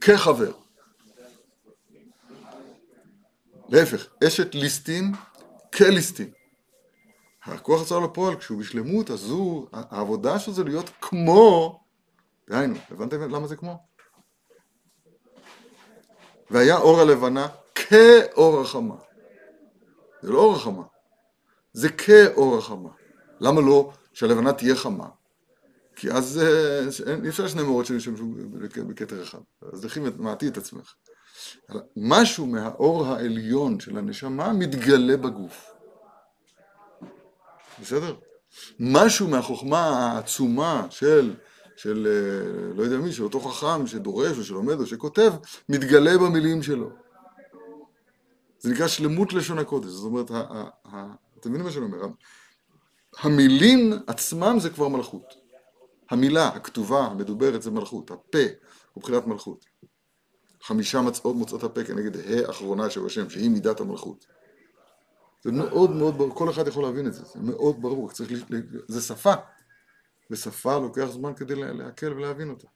כחבר. להפך, אשת ליסטין כליסטין. הכוח יצא לפועל, כשהוא בשלמות, אז הוא, העבודה שלו זה להיות כמו, דהיינו, הבנתם למה זה כמו? והיה אור הלבנה כאור החמה. זה לא אור החמה, זה כאור החמה. למה לא שהלבנה תהיה חמה? כי אז אי אפשר שני מאורות שישמשו בכתר אחד. אז לכי מעטי את עצמך. משהו מהאור העליון של הנשמה מתגלה בגוף. בסדר? משהו מהחוכמה העצומה של, של לא יודע מי, של אותו חכם שדורש או שלומד או שכותב, מתגלה במילים שלו. זה נקרא שלמות לשון הקודש. זאת אומרת, אתם מבינים מה שאני אומר? המילים עצמם זה כבר מלכות. המילה, הכתובה, המדוברת זה מלכות. הפה הוא בחינת מלכות. חמישה מצאות מוצאות הפה כנגד ה' אחרונה של השם, שהיא מידת המלכות. זה מאוד מאוד ברור, כל אחד יכול להבין את זה, זה מאוד ברור, צריך, זה שפה, ושפה לוקח זמן כדי להקל ולהבין אותה,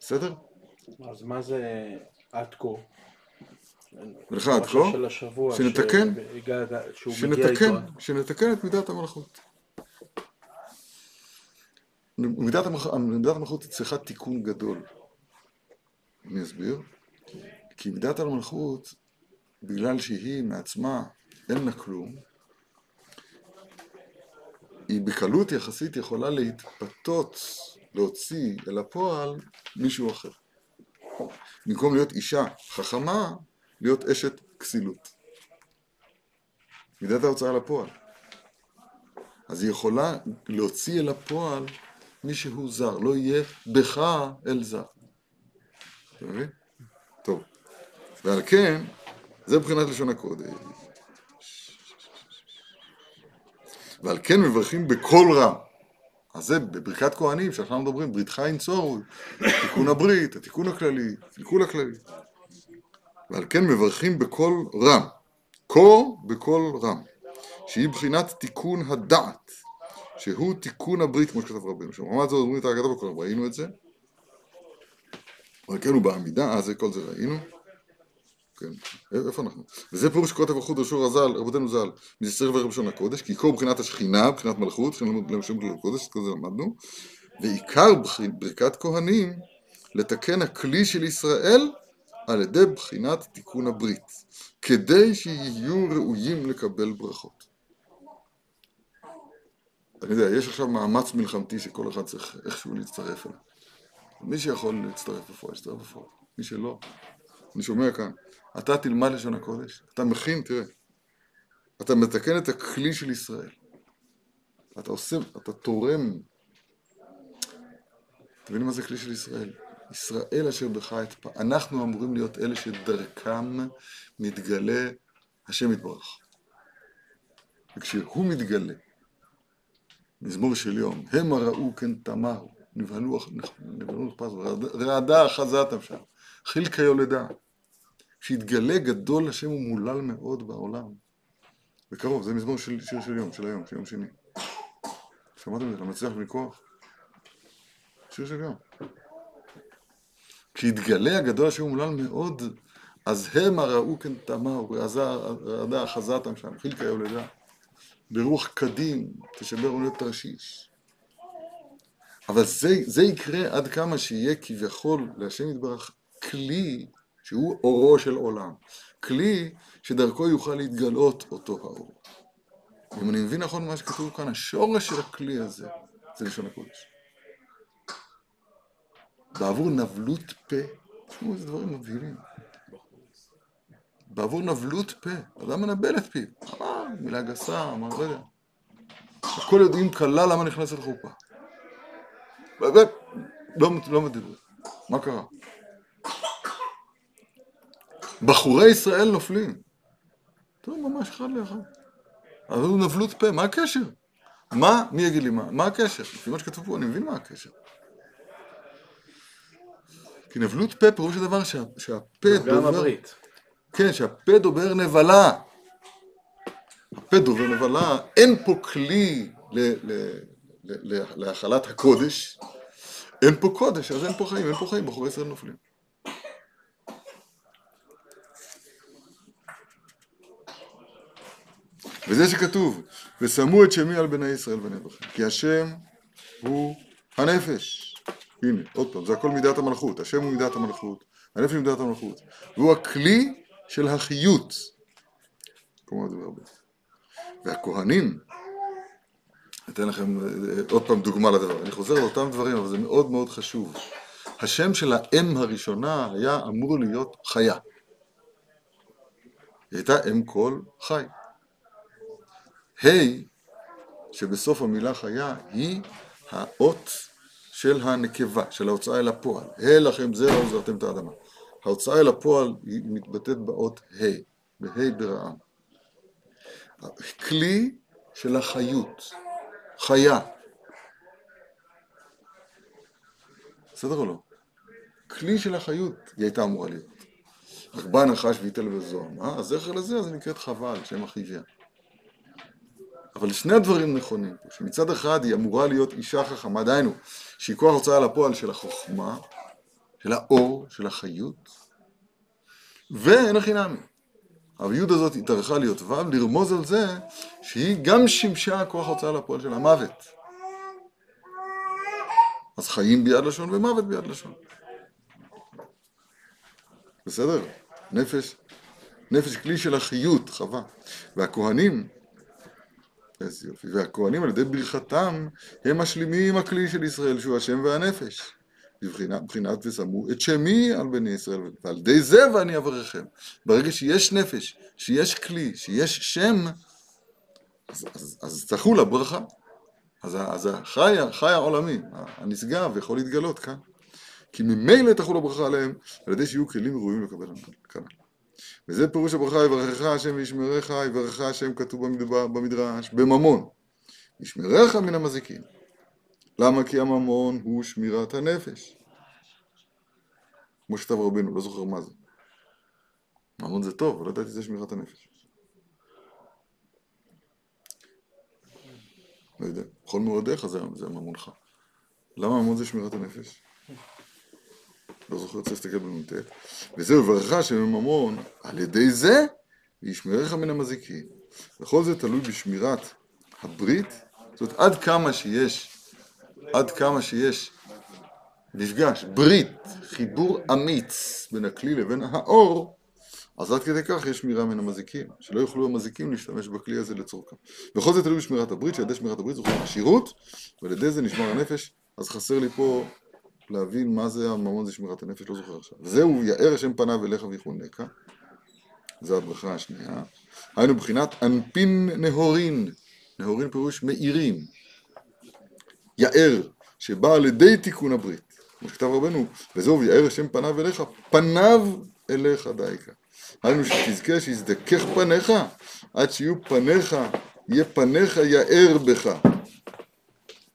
בסדר? אז מה זה עד כה? ולך עד כה? שנתקן. שנתקן, שנתקן את מידת המלכות. מידת המלכות, המלכות צריכה תיקון גדול. אני אסביר. כי מידת המלכות, בגלל שהיא מעצמה אין לה כלום, היא בקלות יחסית יכולה להתפתות, להוציא אל הפועל מישהו אחר. במקום להיות אישה חכמה, להיות אשת כסילות. מידת ההוצאה לפועל. אז היא יכולה להוציא אל הפועל מישהו זר, לא יהיה בך אל זר. אתה מבין? טוב. ועל כן, זה מבחינת לשון הקודש. ועל כן מברכים בקול רם. אז זה בברכת כהנים, שאנחנו מדברים, בריתך ינצור, תיקון הברית, התיקון הכללי, תיקון הכללי. ועל כן מברכים בקול רם. קור בקול רם. שהיא בחינת תיקון הדעת, שהוא תיקון הברית, כמו שכתב רבינו שם. רמת זאת אומרים את ההגדה בקול רם, ראינו את זה? אבל כן הוא בעמידה, אה, זה כל זה ראינו. כן, איפה אנחנו? וזה פירוש כותב החוד רשור הז"ל, רבותינו ז"ל, מזצר ורב לשון הקודש, כי קור בחינת השכינה, בחינת מלכות, כלל הקודש, את כל זה למדנו, ועיקר ברכת כהנים, לתקן הכלי של ישראל על ידי בחינת תיקון הברית, כדי שיהיו ראויים לקבל ברכות. אני יודע, יש עכשיו מאמץ מלחמתי שכל אחד צריך איכשהו להצטרף אליו. מי שיכול להצטרף בפועל, יצטרף בפועל. מי שלא, אני שומע כאן, אתה תלמד לשון הקודש, אתה מכין, תראה, אתה מתקן את הכלי של ישראל. אתה עושה, אתה תורם. אתם מבינים מה זה כלי של ישראל? ישראל אשר בך אתפע. אנחנו אמורים להיות אלה שדרכם מתגלה השם יתברך. וכשהוא מתגלה, מזמור של יום, המה ראו כן תמהו, נבהלו נחפזו, רעדה אחזתם שם, חילקה יולדה. שהתגלה גדול השם ומולל מאוד בעולם. בקרוב, זה מזמור של שיר של יום, של היום, של יום שני. שמעתם את זה? למצליח מכוח? שיר של יום. כשהתגלה הגדול השם ומולל מאוד, אז המה ראו כן תמהו, רעדה אחזתם שם, חילקה יולדה. ברוח קדים, תשבר אוניות תרשיש. אבל זה, זה יקרה עד כמה שיהיה כביכול להשם יתברך כלי שהוא אורו של עולם. כלי שדרכו יוכל להתגלות אותו האור. אם אני מבין נכון מה שכתוב כאן, השורש של הכלי הזה זה לשון הקודש. בעבור נבלות פה, תשמעו איזה דברים מבהילים. בעבור נבלות פה, אדם מנבל את פיו, אמר מילה גסה, אמר לא יודע. הכל יודעים כלה למה נכנס לחופה. לא, לא מדבר. מה קרה? בחורי ישראל נופלים. טוב, ממש אחד לאחד. אבל הוא נבלות פה, מה הקשר? מה, מי יגיד לי מה? מה הקשר? לפי מה שכתוב פה, אני מבין מה הקשר. כי נבלות פה פירוש הדבר שה, שהפה דובר... כן, שהפה דובר נבלה. הפה דובר נבלה, אין פה כלי להכלת הקודש. אין פה קודש, אז אין פה חיים, אין פה חיים, בחורי ישראל נופלים. וזה שכתוב, ושמו את שמי על בני ישראל ונבחם, כי השם הוא הנפש. הנה, עוד פעם, זה הכל מידת המלכות, השם הוא מידת המלכות, הנפש הוא מידת המלכות, והוא הכלי של החיות. כמו הדבר הרבה. והכהנים, אתן לכם אה, עוד פעם דוגמה לדבר, אני חוזר לאותם דברים, אבל זה מאוד מאוד חשוב. השם של האם הראשונה היה אמור להיות חיה. היא הייתה אם כל חי. ה' שבסוף המילה חיה היא האות של הנקבה, של ההוצאה אל הפועל. ה' לכם זרע וזרעתם את האדמה. ההוצאה אל הפועל היא מתבטאת באות ה', בה' ברעם. כלי של החיות, חיה. בסדר או לא? כלי של החיות היא הייתה אמורה להיות. רק בא נחש בזוהם, אה? הזכר לזה אז היא נקראת חבל, שם אחיביה. אבל שני הדברים נכונים שמצד אחד היא אמורה להיות אישה חכמה, דהיינו, שהיא כוח הוצאה לפועל של החוכמה, של האור, של החיות, ואין הכי נמי. היוד הזאת התארכה להיות ו', לרמוז על זה שהיא גם שימשה כוח הוצאה לפועל של המוות. אז חיים ביד לשון ומוות ביד לשון. בסדר? נפש, נפש כלי של החיות, חווה. והכהנים איזה יופי. והכהנים על ידי ברכתם הם משלימים הכלי של ישראל שהוא השם והנפש. בבחינת ושמו את שמי על בני ישראל, ועל ידי זה ואני אברכם. ברגע שיש נפש, שיש כלי, שיש שם, אז, אז תחול הברכה. אז, אז החי, החי העולמי, הנשגב, יכול להתגלות כאן. כי ממילא תחול הברכה עליהם, על ידי שיהיו כלים ראויים לקבל כאן. וזה פירוש הברכה, יברכך השם וישמרך, יברכך השם כתוב במדרש, בממון. ישמרך מן המזיקים. למה? כי הממון הוא שמירת הנפש. כמו שכתב רבנו, לא זוכר מה זה. ממון זה טוב, לא ידעתי שזה שמירת הנפש. לא יודע, בכל מאודיך זה, זה. למה ממון זה שמירת הנפש? לא זוכר, צריך להסתכל בנ"ט. וזהו, יברכך השם על ידי זה וישמרך מן המזיקים. וכל זה תלוי בשמירת הברית, זאת אומרת, עד כמה שיש, עד כמה שיש מפגש, ברית, חיבור אמיץ בין הכלי לבין האור, אז עד כדי כך יש שמירה מן המזיקים, שלא יוכלו המזיקים להשתמש בכלי הזה לצורכם. וכל זה תלוי בשמירת הברית, שעל ידי שמירת הברית זוכרים עשירות, ועל ידי זה נשמר הנפש, אז חסר לי פה להבין מה זה הממון זה שמירת הנפש, לא זוכר עכשיו. זהו יאר השם פניו אליך ויחונקה, זו הברכה השנייה. היינו בחינת אנפין נהורין, נהורין פירוש מאירים. יאר, שבא על ידי תיקון הברית. כמו שכתב רבנו, וזהו ויאר השם פניו אליך, פניו אליך דייקה. היינו שתזכה שיזדכך פניך, עד שיהיו פניך, יהיה פניך יאר בך.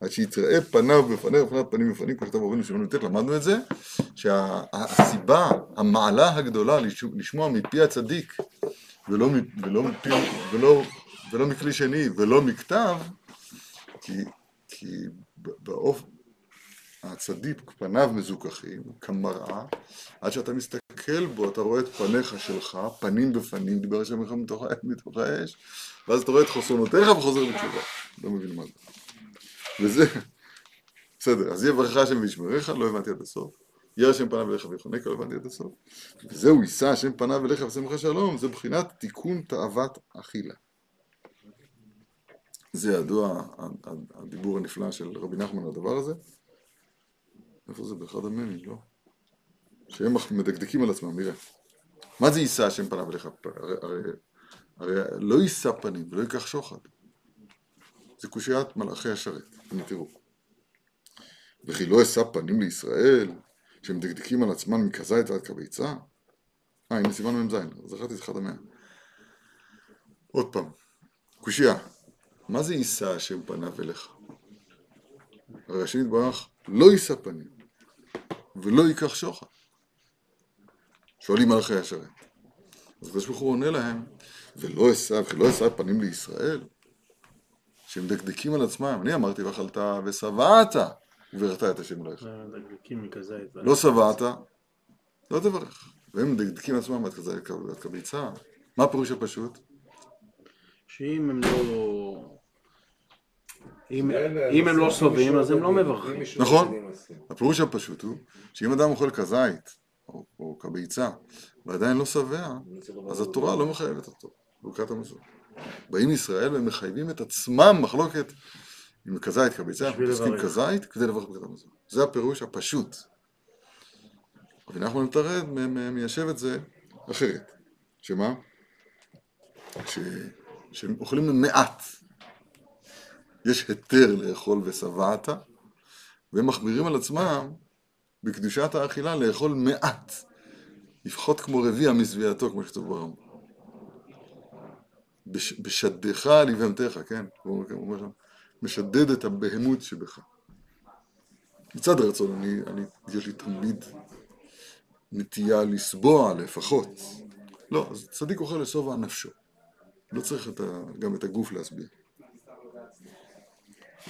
עד שיתראה פניו בפניך, בפניו פנים בפנים, כמו שכתב רבנו שמעון י"ט, למדנו את זה, שהסיבה, המעלה הגדולה לשמוע- מפי הצדיק, ולא, ולא, מפי, ולא, ולא מכלי שני, ולא מכתב, כי, כי באופן, הצדיק, פניו מזוכחים, כמראה, עד שאתה מסתכל בו, אתה רואה את פניך שלך, פנים בפנים, דיבר השם לך מתוך האש, ואז אתה רואה את חסרונותיך וחוזר בתשובה. לא מבין מה זה. וזה, בסדר, אז יהיה ברך השם וישמרך, לא הבנתי עד הסוף. יהיה השם פניו אליך ויחונקה, לא הבנתי עד הסוף. וזהו, יישא השם פניו אליך ושמחה שלום, זה בחינת תיקון תאוות אכילה. זה ידוע, הדיבור הנפלא של רבי נחמן על הדבר הזה. איפה זה? באחד המ"מים, לא? שהם מדקדקים על עצמם, נראה. מה זה יישא השם פניו אליך? הרי, הרי, הרי לא יישא פנים ולא ייקח שוחד. זה קושיית מלאכי השרת, הנה תראו. וכי לא אשא פנים לישראל, שמדקדקים על עצמם מכזית ועד כביצה? אה, הנה סימן מ"ז, זכרתי את אחד המאה. עוד פעם, קושייה, מה זה יישא השם פניו אליך? הרי השם יתברך לא יישא פנים, ולא ייקח שוחד. שואלים מלאכי השרת. אז הקדוש ברוך הוא עונה להם, ולא אשא, וכי לא אשא פנים לישראל, שמדקדקים על עצמם, אני אמרתי ואכלת ושבעת, וברכת את השם אלוהיך. מכזית. לא שבעת, לא תברך. והם מדקדקים על עצמם עד כביצה. מה הפירוש הפשוט? שאם הם לא... אם הם לא שבעים אז הם לא מברכים. נכון. הפירוש הפשוט הוא, שאם אדם אוכל כזית, או, או כביצה, ועדיין לא שבע, אז התורה לא מחייבת אותו, ברכת המזון. באים ישראל ומחייבים את עצמם מחלוקת עם כזית, כביצה, אנחנו מתעסקים. כזית כדי לברך ברכת המזון. זה הפירוש הפשוט. רבי נחמן מטרד מ- מ- מיישב את זה אחרת. שמה? ש... שהם אוכלים מעט. יש היתר לאכול ושבעת, והם מחמירים על עצמם בקדושת האכילה לאכול מעט. לפחות כמו רביע משביעתו, כמו שכתוב ברמב"ם. בש, בשדך על יבמתך, כן? הוא אומר- שם, משדד את הבהמות שבך. מצד הרצון, אני, אני, יש לי תמיד נטייה לסבוע לפחות. לא, אז צדיק אוכל לשובע נפשו. לא צריך את ה, גם את הגוף להשביע.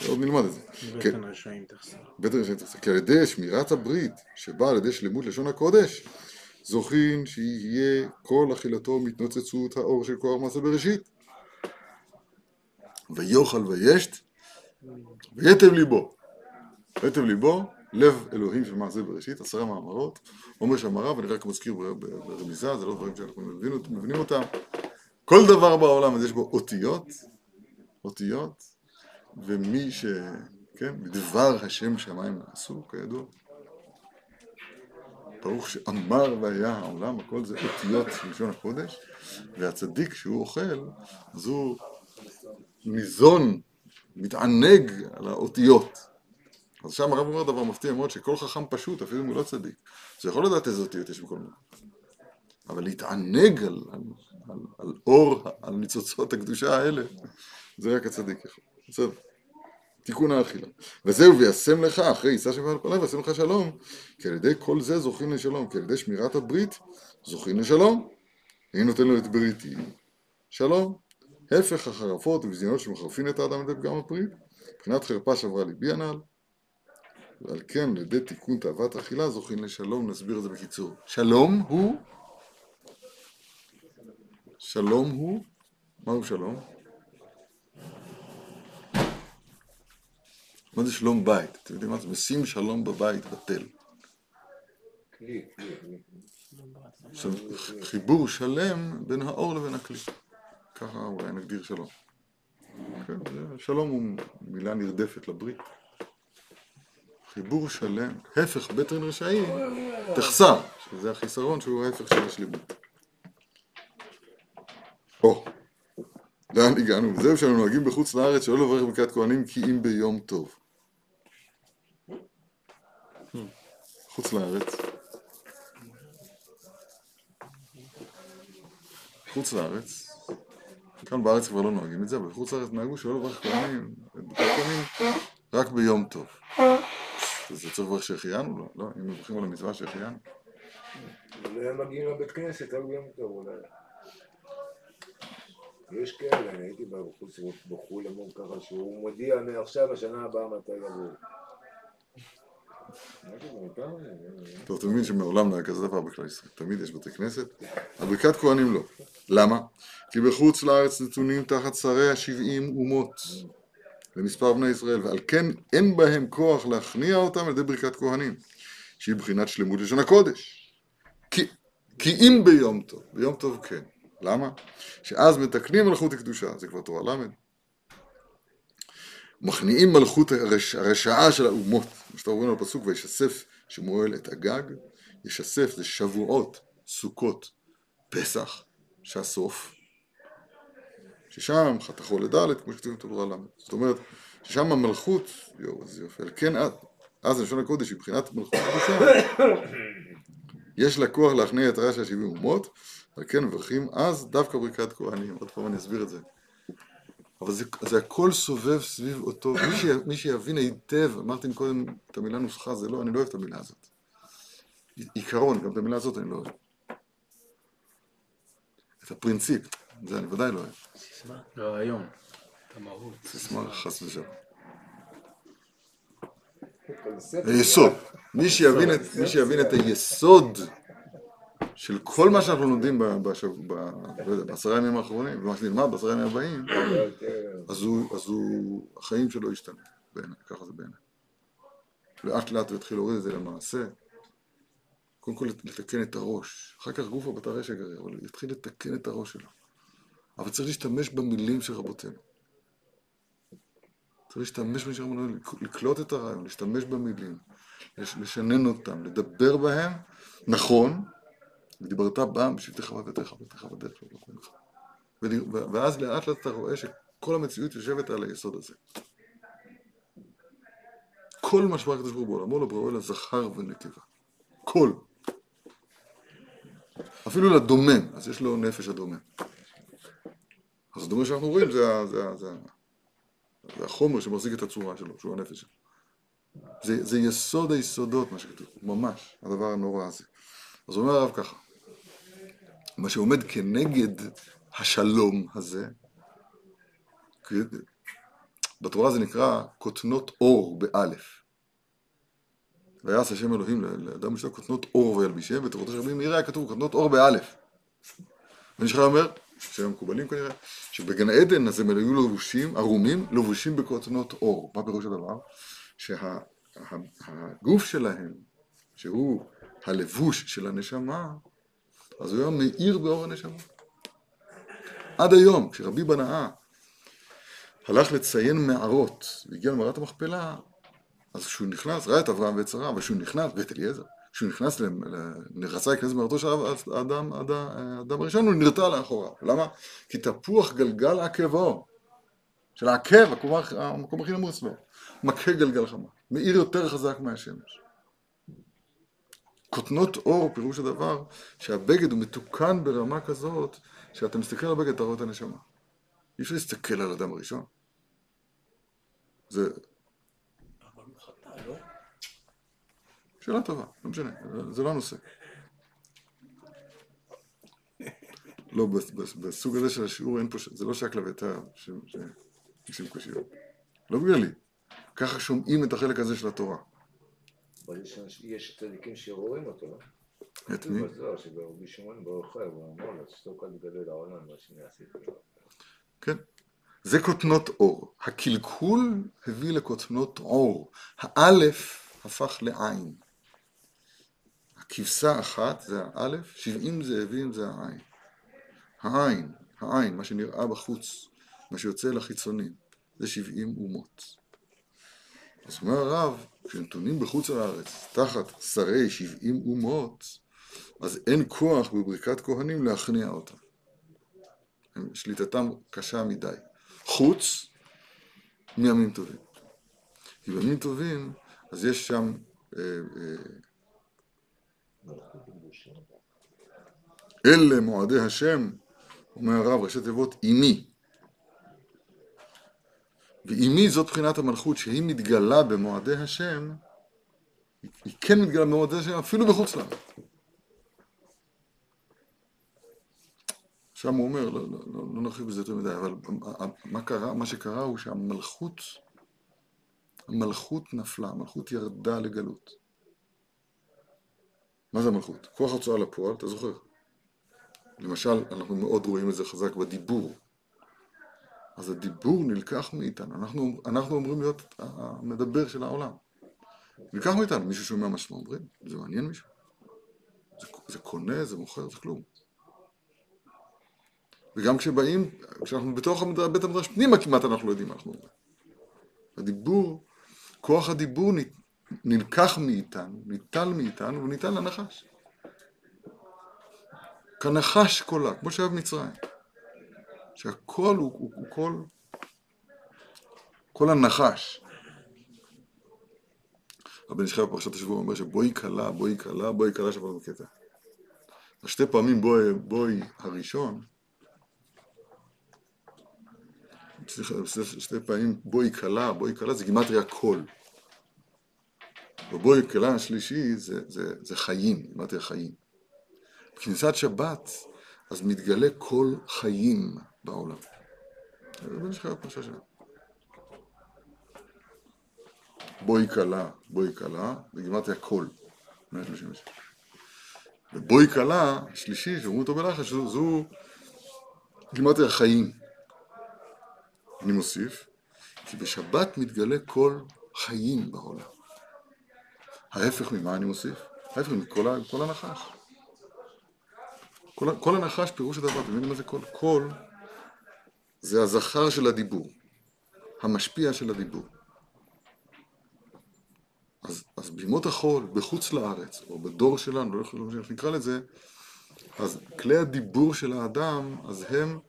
עוד נלמד את זה. כן. בטן רשעים תחסר. בית ראשון תחסר. כי על ידי שמירת הברית, שבאה על ידי שלמות לשון הקודש, זוכין שיהיה כל אכילתו מהתנוצצות האור של כוח מעשה בראשית. ויאכל וישת, ויתב ליבו. ויתב ליבו, לב אלוהים של מעשה בראשית, עשרה מאמרות. אומר שם הרב, אני רק מזכיר בר- בר- ברמיזה, זה לא דברים שאנחנו מבינים, מבינים אותם. כל דבר בעולם אז יש בו אותיות, אותיות, ומי ש... כן, בדבר השם שמיים נעשו, כידוע. ברוך שאמר והיה העולם, הכל זה אותיות לשון הקודש, והצדיק שהוא אוכל, אז הוא ניזון, מתענג על האותיות. אז שם הרב אומר דבר מפתיע מאוד, שכל חכם פשוט, אפילו אם הוא לא צדיק, זה יכול לדעת איזה אותיות יש בכל מקום. אבל להתענג על, על, על, על אור, על ניצוצות הקדושה האלה, זה רק הצדיק יכול. בסדר. תיקון האכילה. וזהו וישם לך אחרי עיסה שבא על פניו וישם לך שלום כי על ידי כל זה זוכים לשלום כי על ידי שמירת הברית זוכים לשלום. אני נותן לו את בריתי. שלום. הפך החרפות ובזיונות שמחרפין את האדם על ידי פגם הברית מבחינת חרפה שברה ליבי הנ"ל ועל כן על ידי תיקון תאוות אכילה זוכים לשלום נסביר את זה בקיצור. שלום הוא? שלום הוא? מהו שלום? מה זה שלום בית? אתם יודעים מה זה? משים שלום בבית בטל. חיבור שלם בין האור לבין הכלי. ככה אולי נגדיר שלום. כן, שלום הוא מילה נרדפת לברית. חיבור שלם, הפך בטרן רשעים, תחסר, שזה החיסרון שהוא ההפך של השלימות. או, לאן הגענו? זהו שאנו נוהגים בחוץ לארץ שלא לברך ברכת כהנים כי אם ביום טוב. חוץ לארץ. חוץ לארץ. כאן בארץ כבר לא נוהגים את זה, אבל בחוץ לארץ נהגו שלא לברך כהנים, כהנים רק ביום טוב. אז זה צריך לברך שהחיינו? לא, לא, אם מברכים על המצווה שהחיינו. אולי הם מגיעים לבית כנסת רק ביום טוב אולי. יש כאלה, אני הייתי בחוץ בחו"ל אמרו ככה שהוא מודיע מעכשיו השנה הבאה מתי יבוא. טוב, אתה מבין שמעולם לא היה כזה דבר בכלל ישראל. תמיד יש בתי כנסת, אבל ברכת כהנים לא. למה? כי בחוץ לארץ נתונים תחת שרי השבעים אומות למספר בני ישראל, ועל כן אין בהם כוח להכניע אותם על ידי ברכת כהנים, שהיא בחינת שלמות לשון הקודש. כי, כי אם ביום טוב, ביום טוב כן. למה? שאז מתקנים מלכות הקדושה, זה כבר תורה ל', מכניעים מלכות הרש... הרשעה של האומות, מה שאתה רואים בפסוק, וישסף שמואל את הגג, ישסף זה שבועות, סוכות, פסח, שהסוף, ששם חתכו לדלת, כמו שכתוב בתורה ל', זאת אומרת, ששם המלכות, יואו, איזה יופי, כן אז, לשון הקודש, מבחינת מלכות הקדושה, יש לה כוח להכניע את הרע של השבעים אומות, על כן מברכים אז דווקא ברכת כהנים, עוד פעם אני אסביר את זה. אבל זה, זה הכל סובב סביב אותו, מי, ש, מי שיבין היטב, אמרתי קודם את המילה נוסחה, זה לא, אני לא אוהב את המילה הזאת. עיקרון, גם את המילה הזאת אני לא אוהב. את הפרינציפ, זה אני ודאי לא אוהב. רעיון. את המהות. סיסמה חס ושלום. היסוד. מי שיבין את היסוד של כל מה שאנחנו לומדים לא בעשרה ימים האחרונים, ומה שנלמד בעשרה ימים הבאים, אז הוא, אז החיים שלו ישתנו, בעיניי, ככה זה בעיניי. לאט לאט הוא יתחיל להוריד את זה למעשה. קודם כל לתקן את הראש, אחר כך גופו בתרש יגרה, אבל יתחיל לתקן את הראש שלו. אבל צריך להשתמש במילים של רבותינו. צריך להשתמש במילים של רבותינו, לקלוט את הרעיון, להשתמש במילים, לש- לשנן אותם, לדבר בהם נכון, ודיברת בם בשבתך ובתך ובתך בדרך שלו. ול- ו- ואז לאט לאט אתה רואה שכל המציאות יושבת על היסוד הזה. כל מה שברק הקדוש ברוך הוא בעולמו לא בראו אלא זכר ונקבה. כל. אפילו לדומם, אז יש לו נפש הדומם. אז הדומם שאנחנו רואים זה, זה, זה, זה החומר שמחזיק את הצורה שלו, שהוא הנפש שלו. זה, זה יסוד היסודות, מה שכתוב, ממש, הדבר הנורא הזה. אז אומר הרב ככה, מה שעומד כנגד השלום הזה, בתורה זה נקרא כותנות אור באלף. ויעש השם אלוהים לאדם בשביל כותנות אור וילבישם, ותורתו של רבים היה כתוב כותנות אור באלף. ואני שלך אומר, שהם מקובלים כנראה, שבגן עדן אז הם היו לבושים, ערומים, לבושים בכותנות אור. מה פירוש הדבר? שהגוף שלהם, שהוא הלבוש של הנשמה, אז הוא היה מאיר באור הנשמה. עד היום, כשרבי בנאה הלך לציין מערות, והגיע למערת המכפלה, אז כשהוא נכנס, ראה את אברהם ואת שרה, אבל כשהוא נכנס, ואת אליעזר, כשהוא נכנס, רצה להיכנס במרתו של האדם, האדם, הראשון, הוא נרתע לאחוריו. למה? כי תפוח גלגל עקבו. של העקב, המקום הכי נמוץ בו. מכה גלגל חמה. מאיר יותר חזק מהשמש. כותנות אור, פירוש הדבר, שהבגד הוא מתוקן ברמה כזאת, שאתה מסתכל על הבגד, אתה רואה את הנשמה. אי אפשר להסתכל על האדם הראשון. זה לא? שאלה טובה, לא משנה, זה לא הנושא. לא, בס- בס- בסוג הזה של השיעור אין פה, זה לא שק לביתר, שמקשים קושיות. לא בגללי. ככה שומעים את החלק הזה של התורה. אבל יש צדיקים שרואים אותו, לא? את מי? שברבי שמעון בר יוחאי, הוא אמר תשתוק אל תגלה לעולם מה שאני עשיתי. כן. זה כותנות אור. הקלקול הביא לכותנות אור. האלף הפך לעין. הכבשה אחת זה האלף, שבעים זאבים זה העין. העין, העין, מה שנראה בחוץ, מה שיוצא לחיצונים, זה שבעים אומות. אז אומר הרב, כשנתונים בחוץ לארץ, תחת שרי שבעים אומות, אז אין כוח בברכת כהנים להכניע אותם. שליטתם קשה מדי. חוץ מימים טובים. כי בימים טובים, אז יש שם אה, אה, אלה מועדי השם, אומר הרב, ראשי תיבות, אימי. ואימי זאת בחינת המלכות שהיא מתגלה במועדי השם, היא- כן מתגלה במועדי השם אפילו בחוץ לארץ. שם הוא אומר, לא, לא, לא, לא נרחיב בזה יותר מדי, אבל מה קרה, מה שקרה הוא שהמלכות, המלכות נפלה, המלכות ירדה לגלות. מה זה המלכות? כוח ההוצאה לפועל, אתה זוכר? למשל, אנחנו מאוד רואים את זה חזק בדיבור. אז הדיבור נלקח מאיתנו, אנחנו, אנחנו אמורים להיות המדבר של העולם. נלקח מאיתנו, מישהו שומע מה שאנחנו אומרים? זה מעניין מישהו? זה, זה קונה, זה מוכר, זה כלום. וגם כשבאים, כשאנחנו בתוך בית המדרש פנימה כמעט אנחנו לא יודעים מה אנחנו אומרים. הדיבור, כוח הדיבור נלקח מאיתנו, ניטל מאיתנו וניתן לנחש. כנחש קולה, כמו שהיה במצרים. שהקול הוא, הוא, הוא קול, קול הנחש. רבי נשחי בפרשת השבוע אומר שבואי כלה, בואי כלה, בואי כלה שבת בקטע. שתי פעמים בואי, בואי הראשון, סליחה, שתי פעמים בואי כלה, בואי כלה זה גימטריה קול. ובואי כלה השלישי זה, זה, זה חיים, גימטריה חיים. בכניסת שבת אז מתגלה כל חיים בעולם. זה בן שחי הפרשה שלנו. בואי כלה, בואי כלה, זה גימטריה קול, 136. ובואי כלה, השלישי, שאומרים אותו בלחש, זו, זו גימטריה חיים. אני מוסיף, כי בשבת מתגלה כל חיים בעולם. ההפך ממה אני מוסיף? ההפך מכל הנחש. כל, כל הנחש פירוש הדבר, אתם מבינים מה זה כל? כל זה הזכר של הדיבור, המשפיע של הדיבור. אז, אז בימות החול, בחוץ לארץ, או בדור שלנו, לא יכול איך נקרא לזה, אז כלי הדיבור של האדם, אז הם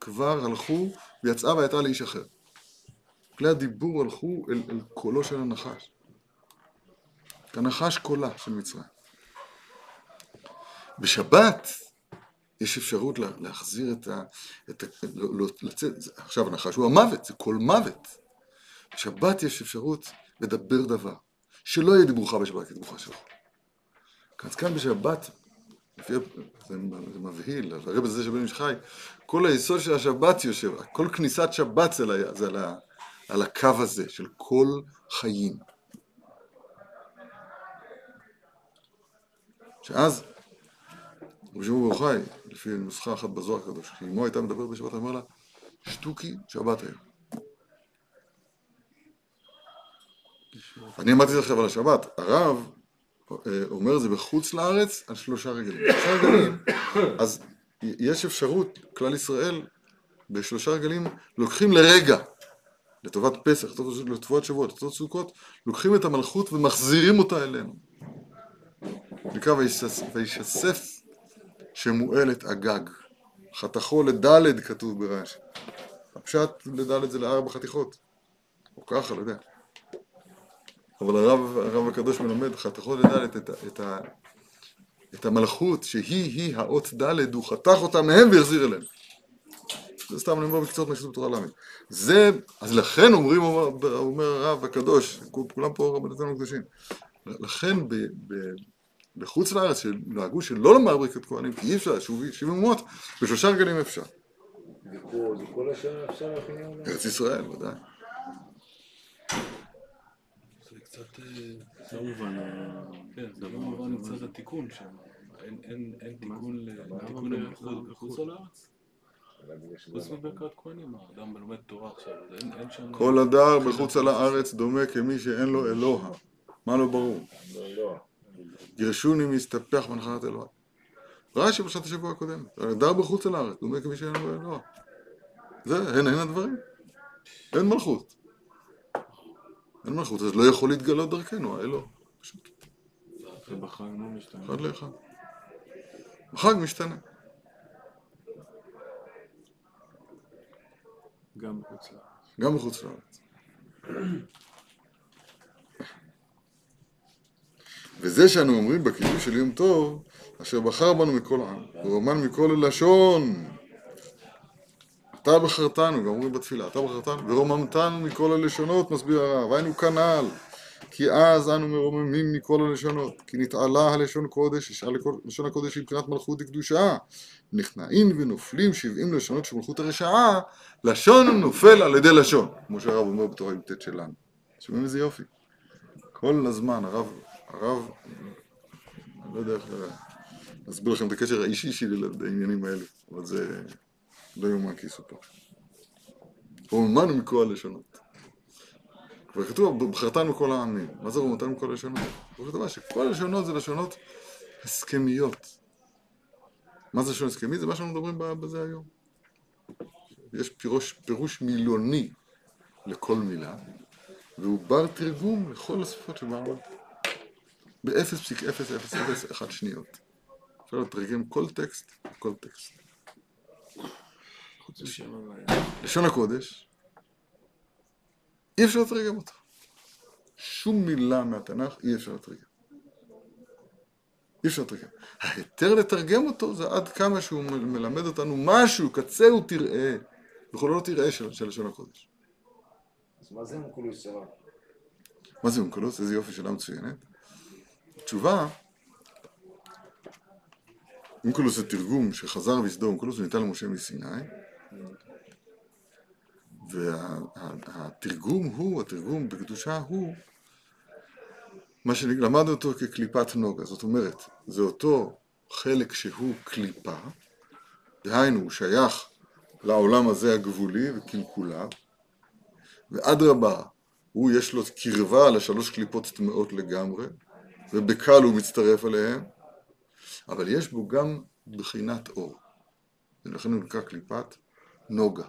כבר הלכו ויצאה והייתה לאיש אחר. כלי הדיבור הלכו אל, אל קולו של הנחש. כנחש קולה של מצרים. בשבת יש אפשרות לה- להחזיר את ה... את ה לא, לא, לצאת, עכשיו הנחש הוא המוות, זה קול מוות. בשבת יש אפשרות לדבר דבר. שלא יהיה דיבורך בשבת, כי דיבורך שלך. אז כאן בשבת, לפי, זה, זה מבהיל, הרב הזה של בן איש חי, כל היסוד של השבת יושב, כל כניסת שבת זה, על, זה על, ה, על הקו הזה של כל חיים. שאז, רבי שמעון בר יוחאי, לפי נוסחה אחת בזוהר הקדוש, כשאמו הייתה מדברת בשבת, אמר לה, שטוקי שבת היום. אני אמרתי את זה עכשיו על השבת, הרב אה, אומר את זה בחוץ לארץ על שלושה רגלים. שלושה רגלים, אז יש אפשרות, כלל ישראל, בשלושה רגלים, לוקחים לרגע, לטובת פסח, לטובת שבועות, לטובת סוכות, לוקחים את המלכות ומחזירים אותה אלינו. נקרא וישס- וישסף שמואל את אגג. חתכו לדלת כתוב ברש"י. הפשט לדלת זה לארבע חתיכות. או ככה, לא יודע. אבל הרב, הרב הקדוש מלמד חתכו לדלת את, את, ה- את המלכות שהיא-היא האות דלת, הוא חתך אותה מהם והחזיר אליהם. זה סתם אני אומר בקצות נשיאות בתורה ל'. זה, אז לכן אומרים, אומר, אומר הרב הקדוש, כולם פה רבנותינו הקדושים, לכן ב, ב, בחוץ לארץ שנהגו שלא לומר ברכת כהנים, כי אי אפשר, שוב- שבעים אומות, בשלושה רגלים אפשר. לחינם? ארץ ישראל, ודאי. זה קצת... אה, לא מובן. אה, כן, זה לא מובן מצד התיקון שם. אין- תיקון ל- לתיקון ב- המלכות בחוץ לארץ? אבל בגלל שזה חוץ לא- מברכת כהנים, האדם לומד תורה עכשיו, אז אין אין שם... כל הדר בחוץ על הארץ דומה כמי שאין לו אלוה. מה לא ברור? גירשוני מסתפח בנחלת אלוהי. רש"י פרשת השבוע הקודם, הדר בחוץ על הארץ, דומה כמי שאין לו אלוה. זה, הן הן הדברים. אין מלכות. אין מלכות, אז לא יכול להתגלות דרכנו, האלוה. פשוט, לא משתנה. אחד לאחד. בחג משתנה. גם בחוץ לארץ. גם בחוץ לארץ. וזה שאנו אומרים בקידוש של יום טוב, אשר בחר בנו מכל העם, ואומן מכל הלשון. אתה בחרתנו, גם אומרים בתפילה, אתה בחרתנו, ורוממתנו מכל הלשונות, מסביר הרב, היינו כנ"ל. כי אז אנו מרוממים מכל הלשונות, כי נתעלה הלשון קודש, ישאל לשון הקודש היא מבחינת מלכות וקדושה. נכנעים ונופלים שבעים לשונות של מלכות הרשעה, לשון נופל על ידי לשון, כמו שהרב אומר בתורה י"ט שלנו. שומעים איזה יופי. כל הזמן הרב, הרב, אני לא יודע איך להסביר לכם את הקשר האישי שלי לעניינים האלו, אבל זה לא יאומן כי יסופר. רוממנו מכל הלשונות. כבר כתוב, בחרתנו כל העמים. מה זה רוממתנו מכל הלשונות? זה דבר שכל הלשונות זה לשונות הסכמיות. מה זה לשון הסכמית? זה מה שאנחנו מדברים בזה היום. יש פירוש, פירוש מילוני לכל מילה, והוא בר תרגום לכל השפות שבארץ. ב-0.0001 שניות. אפשר לתרגם כל טקסט, כל טקסט. לשון הקודש, אי אפשר לתרגם אותו. שום מילה מהתנ"ך אי אפשר לתרגם. אי אפשר לתרגם. ההיתר לתרגם אותו זה עד כמה שהוא מלמד אותנו משהו, קצהו תראה, וכל לא תראה של, של לשון הקודש. אז מה זה אונקולוס שרה? מה זה אונקולוס? איזה יופי שאלה מצוינת. התשובה, אונקולוס זה תרגום שחזר ויסדו אונקולוס וניתן למשה מסיני, והתרגום הוא, התרגום בקדושה הוא, מה שלמדנו אותו כקליפת נוגה, זאת אומרת, זה אותו חלק שהוא קליפה, דהיינו, הוא שייך לעולם הזה הגבולי וקלקוליו, ואדרבה, הוא יש לו קרבה לשלוש קליפות טמאות לגמרי, ובקל הוא מצטרף אליהם, אבל יש בו גם בחינת אור. ולכן הוא נקרא קליפת נוגה.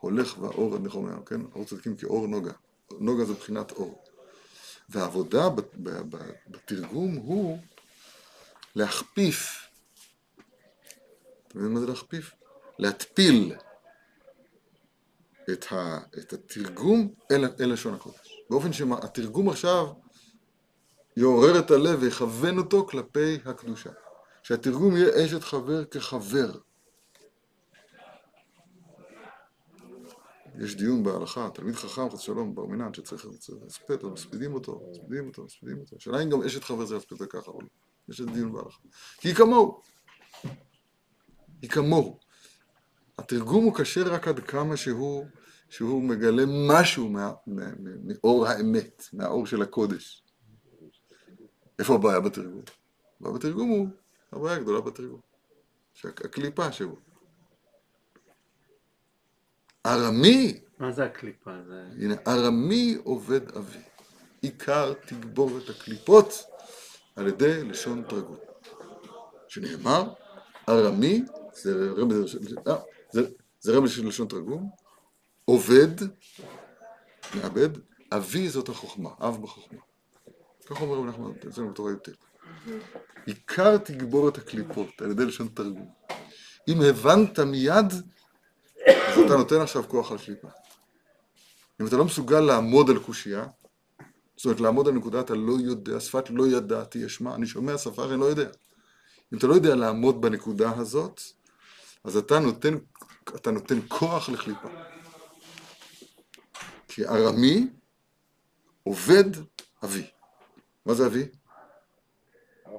הולך והאור, איך אומר, כן? אור צדיקים כאור נוגה. נוגה זה בחינת אור. והעבודה בתרגום הוא להכפיף. אתם יודעים מה זה להכפיף? להתפיל את, התרגום אל לשון הקודש. באופן שהתרגום עכשיו יעורר את הלב ויכוון אותו כלפי הקדושה. שהתרגום יהיה אשת חבר כחבר. יש דיון בהלכה, תלמיד חכם, חס שלום, בר מינן, שצריך להספד, אז מספידים אותו, מספידים אותו, מספידים אותו. השאלה אם גם אשת חבר זה להספד ככה או לא. יש איזה דיון בהלכה. כי היא כמוהו. היא כמוהו. התרגום הוא קשה רק עד כמה שהוא, שהוא מגלה משהו מה, מה, מה, מאור האמת, מהאור של הקודש. איפה הבעיה בתרגום? הבעיה בתרגום הוא, הבעיה הגדולה בתרגום. שהקליפה שהוא. ארמי, מה זה הקליפה? זה... הנה, ארמי עובד אבי. עיקר תגבור את הקליפות על ידי לשון תרגום. שנאמר, ארמי, זה רמז אה, זה, זה רמז של לשון תרגום, עובד, מעבד, אבי זאת החוכמה, אב בחוכמה. כך אומר רבי נחמן אצלנו בתורה י"ט. עיקר תגבורת הקליפות על ידי לשון תרגום. אם הבנת מיד, אז אתה נותן עכשיו כוח על קליפה. אם אתה לא מסוגל לעמוד על קושייה, זאת אומרת לעמוד על נקודה אתה לא יודע, שפת לא ידעתי אשמע, אני שומע שפה אני לא יודע. אם אתה לא יודע לעמוד בנקודה הזאת, אז אתה נותן, אתה נותן כוח לקליפה. כי ארמי עובד אבי. מה זה אבי?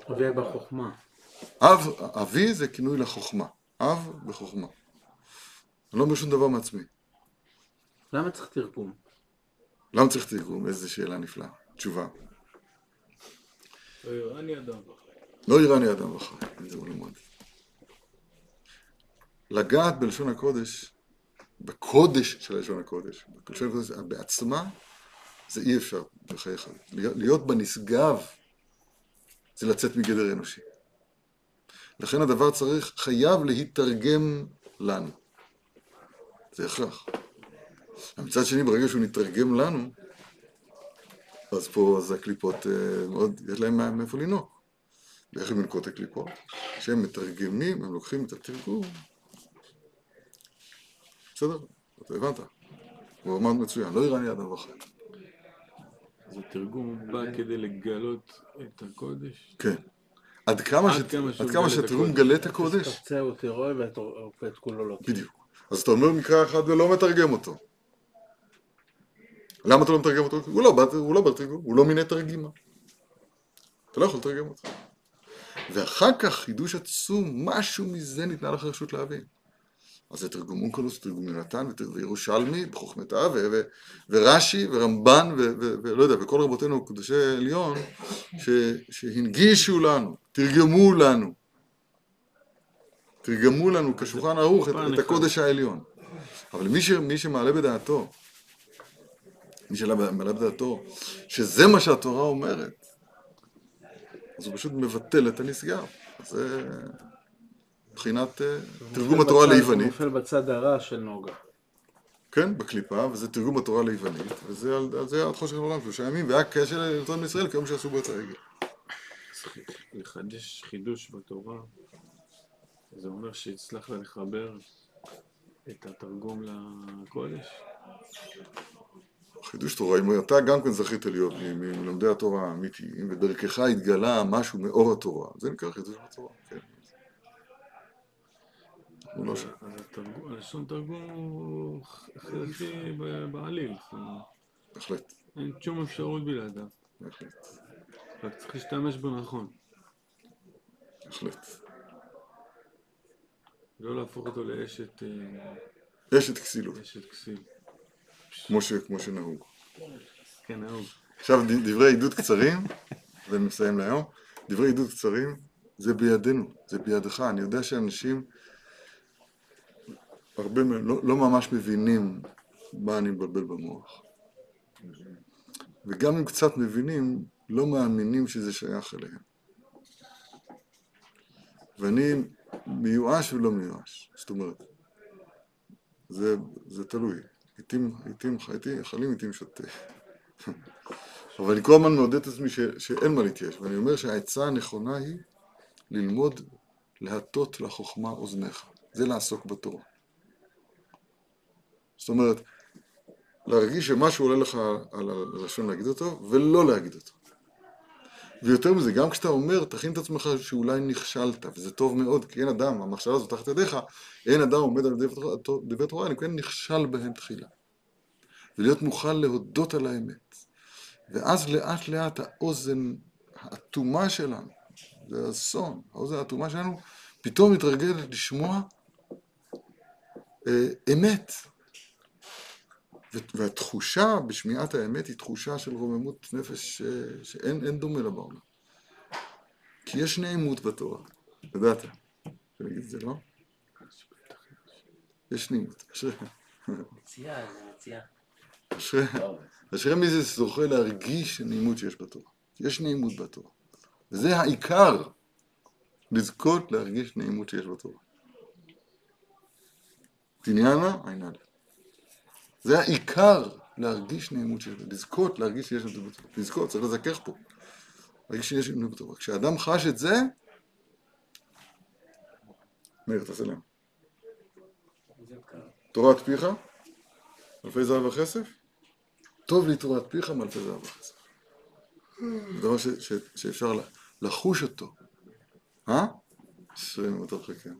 ובחוכמה. אב, אבי זה כינוי לחוכמה. אב בחוכמה. אני לא אומר שום דבר מעצמי. למה צריך תרגום? למה צריך תרגום? איזו שאלה נפלאה. תשובה. לא יראני אדם וחי. לא יראני אדם הוא למד. לגעת בלשון הקודש, בקודש של לשון הקודש, בלשון הקודש בעצמה, זה אי אפשר בחייך. להיות בנשגב זה לצאת מגדר אנושי. לכן הדבר צריך, חייב להתרגם לנו. זה הכרח. מצד שני, ברגע שהוא נתרגם לנו, אז פה אז הקליפות אה, מאוד, יש להם מאיפה לנהוג. ואיך הם ינקוט הקליפות? כשהם מתרגמים, הם לוקחים את התרגום. בסדר? אתה הבנת. הוא אמר מצוין, לא יראני אדם וחי. אז התרגום בא כדי לגלות את הקודש. כן. עד כמה, עד ש... כמה עד כמה את שהתרגום הקודש. מגלה את הקודש, הוא תראה ואת- ואת כולו לא. בדיוק. אז אתה אומר מקרא אחד ולא מתרגם אותו. למה אתה לא מתרגם אותו? הוא לא, בא- הוא לא בתרגום, הוא לא מיני תרגימה. אתה לא יכול לתרגם אותו. ואחר כך חידוש עצום, משהו מזה ניתנה לך רשות להבין. אז זה תרגום אונקלוס, תרגום יונתן וירושלמי בחוכמתה, ורש"י ורמב"ן ולא יודע, וכל רבותינו קדושי עליון, שהנגישו לנו, תרגמו לנו, תרגמו לנו כשולחן ערוך את, את. הקודש העליון. אבל מי, ש, מי שמעלה בדעתו, מי שמעלה בדעתו, שזה מה שהתורה אומרת, אז הוא פשוט מבטל את. אז זה מבחינת אה, תרגום התורה ליוונית, הוא נופל בצד הרע של נוגה. כן, בקליפה, וזה תרגום התורה ליוונית, וזה על, על זה עד חושך העולם שלושה ימים, והיה קשר לנתון מישראל כיום שעשו בו את הרגל. לחדש חידוש בתורה, זה אומר שהצלחת לחבר את התרגום לקודש? חידוש תורה, אם אתה גם כן זכית להיות מלומדי התורה האמיתיים, ודרכך התגלה משהו מאור התורה, זה נקרא חידוש בתורה, כן. הוא לא שם. אז התרגום- הלשון תרגום הוא חלקי בעליל, בהחלט, אין שום אפשרות בלעדיו, בהחלט, רק צריך להשתמש בו נכון, בהחלט. לא להפוך אותו לאשת אה, אשת כסילות, אשת כסיל. כמו, שנהוג. כן, נהוג. עכשיו דברי עדות קצרים, ואני מסיים להיום. דברי עדות קצרים, זה בידינו, זה בידך. אני יודע שאנשים, הרבה מהם לא, לא ממש מבינים מה אני מבלבל במוח. וגם אם קצת מבינים, לא מאמינים שזה שייך אליהם. ואני מיואש ולא מיואש, זאת אומרת, זה, זה תלוי. עיתים, עיתים חייתי, חלים עיתים שותה. אבל אני כל הזמן מעודד את עצמי ש, שאין מה להתייאש, ואני אומר שהעצה הנכונה היא ללמוד להטות לחוכמה אוזניך. זה לעסוק בתורה. זאת אומרת, להרגיש שמשהו עולה לך על הלשון להגיד אותו, ולא להגיד אותו. ויותר מזה, גם כשאתה אומר, תכין את עצמך שאולי נכשלת, וזה טוב מאוד, כי אין אדם, המחשבה הזאת תחת ידיך, אין אדם עומד על דברי תורה, אני כן נכשל בהם תחילה. ולהיות מוכן להודות על האמת. ואז לאט לאט האוזן האטומה שלנו, זה אסון, האוזן האטומה שלנו פתאום מתרגלת לשמוע אה, אמת. והתחושה בשמיעת האמת היא תחושה של רוממות נפש ש- שאין אין דומה לה בעולם. כי יש נעימות בתורה, ידעת. אני אגיד את זה, לא? יש נעימות. אשרי- מציאה, זה מציאה. אשרי מי זה זוכה להרגיש הנעימות שיש בתורה. יש נעימות בתורה. וזה העיקר, לזכות להרגיש נעימות שיש בתורה. תניאנה, עין א'. זה העיקר להרגיש נעימות שיש בתורה. לזכות להרגיש שיש נעימות בתורה. לזכות, צריך לזכך פה. להרגיש שיש אמונה בתורה. כשאדם חש את זה, מאיר, תעשה להם. תורת פיך, אלפי זהב וכסף, טוב לי תורת פיך מאלפי זהב וכסף. זה דבר שאפשר לחוש אותו. אה? אשרינו ותרחקנו.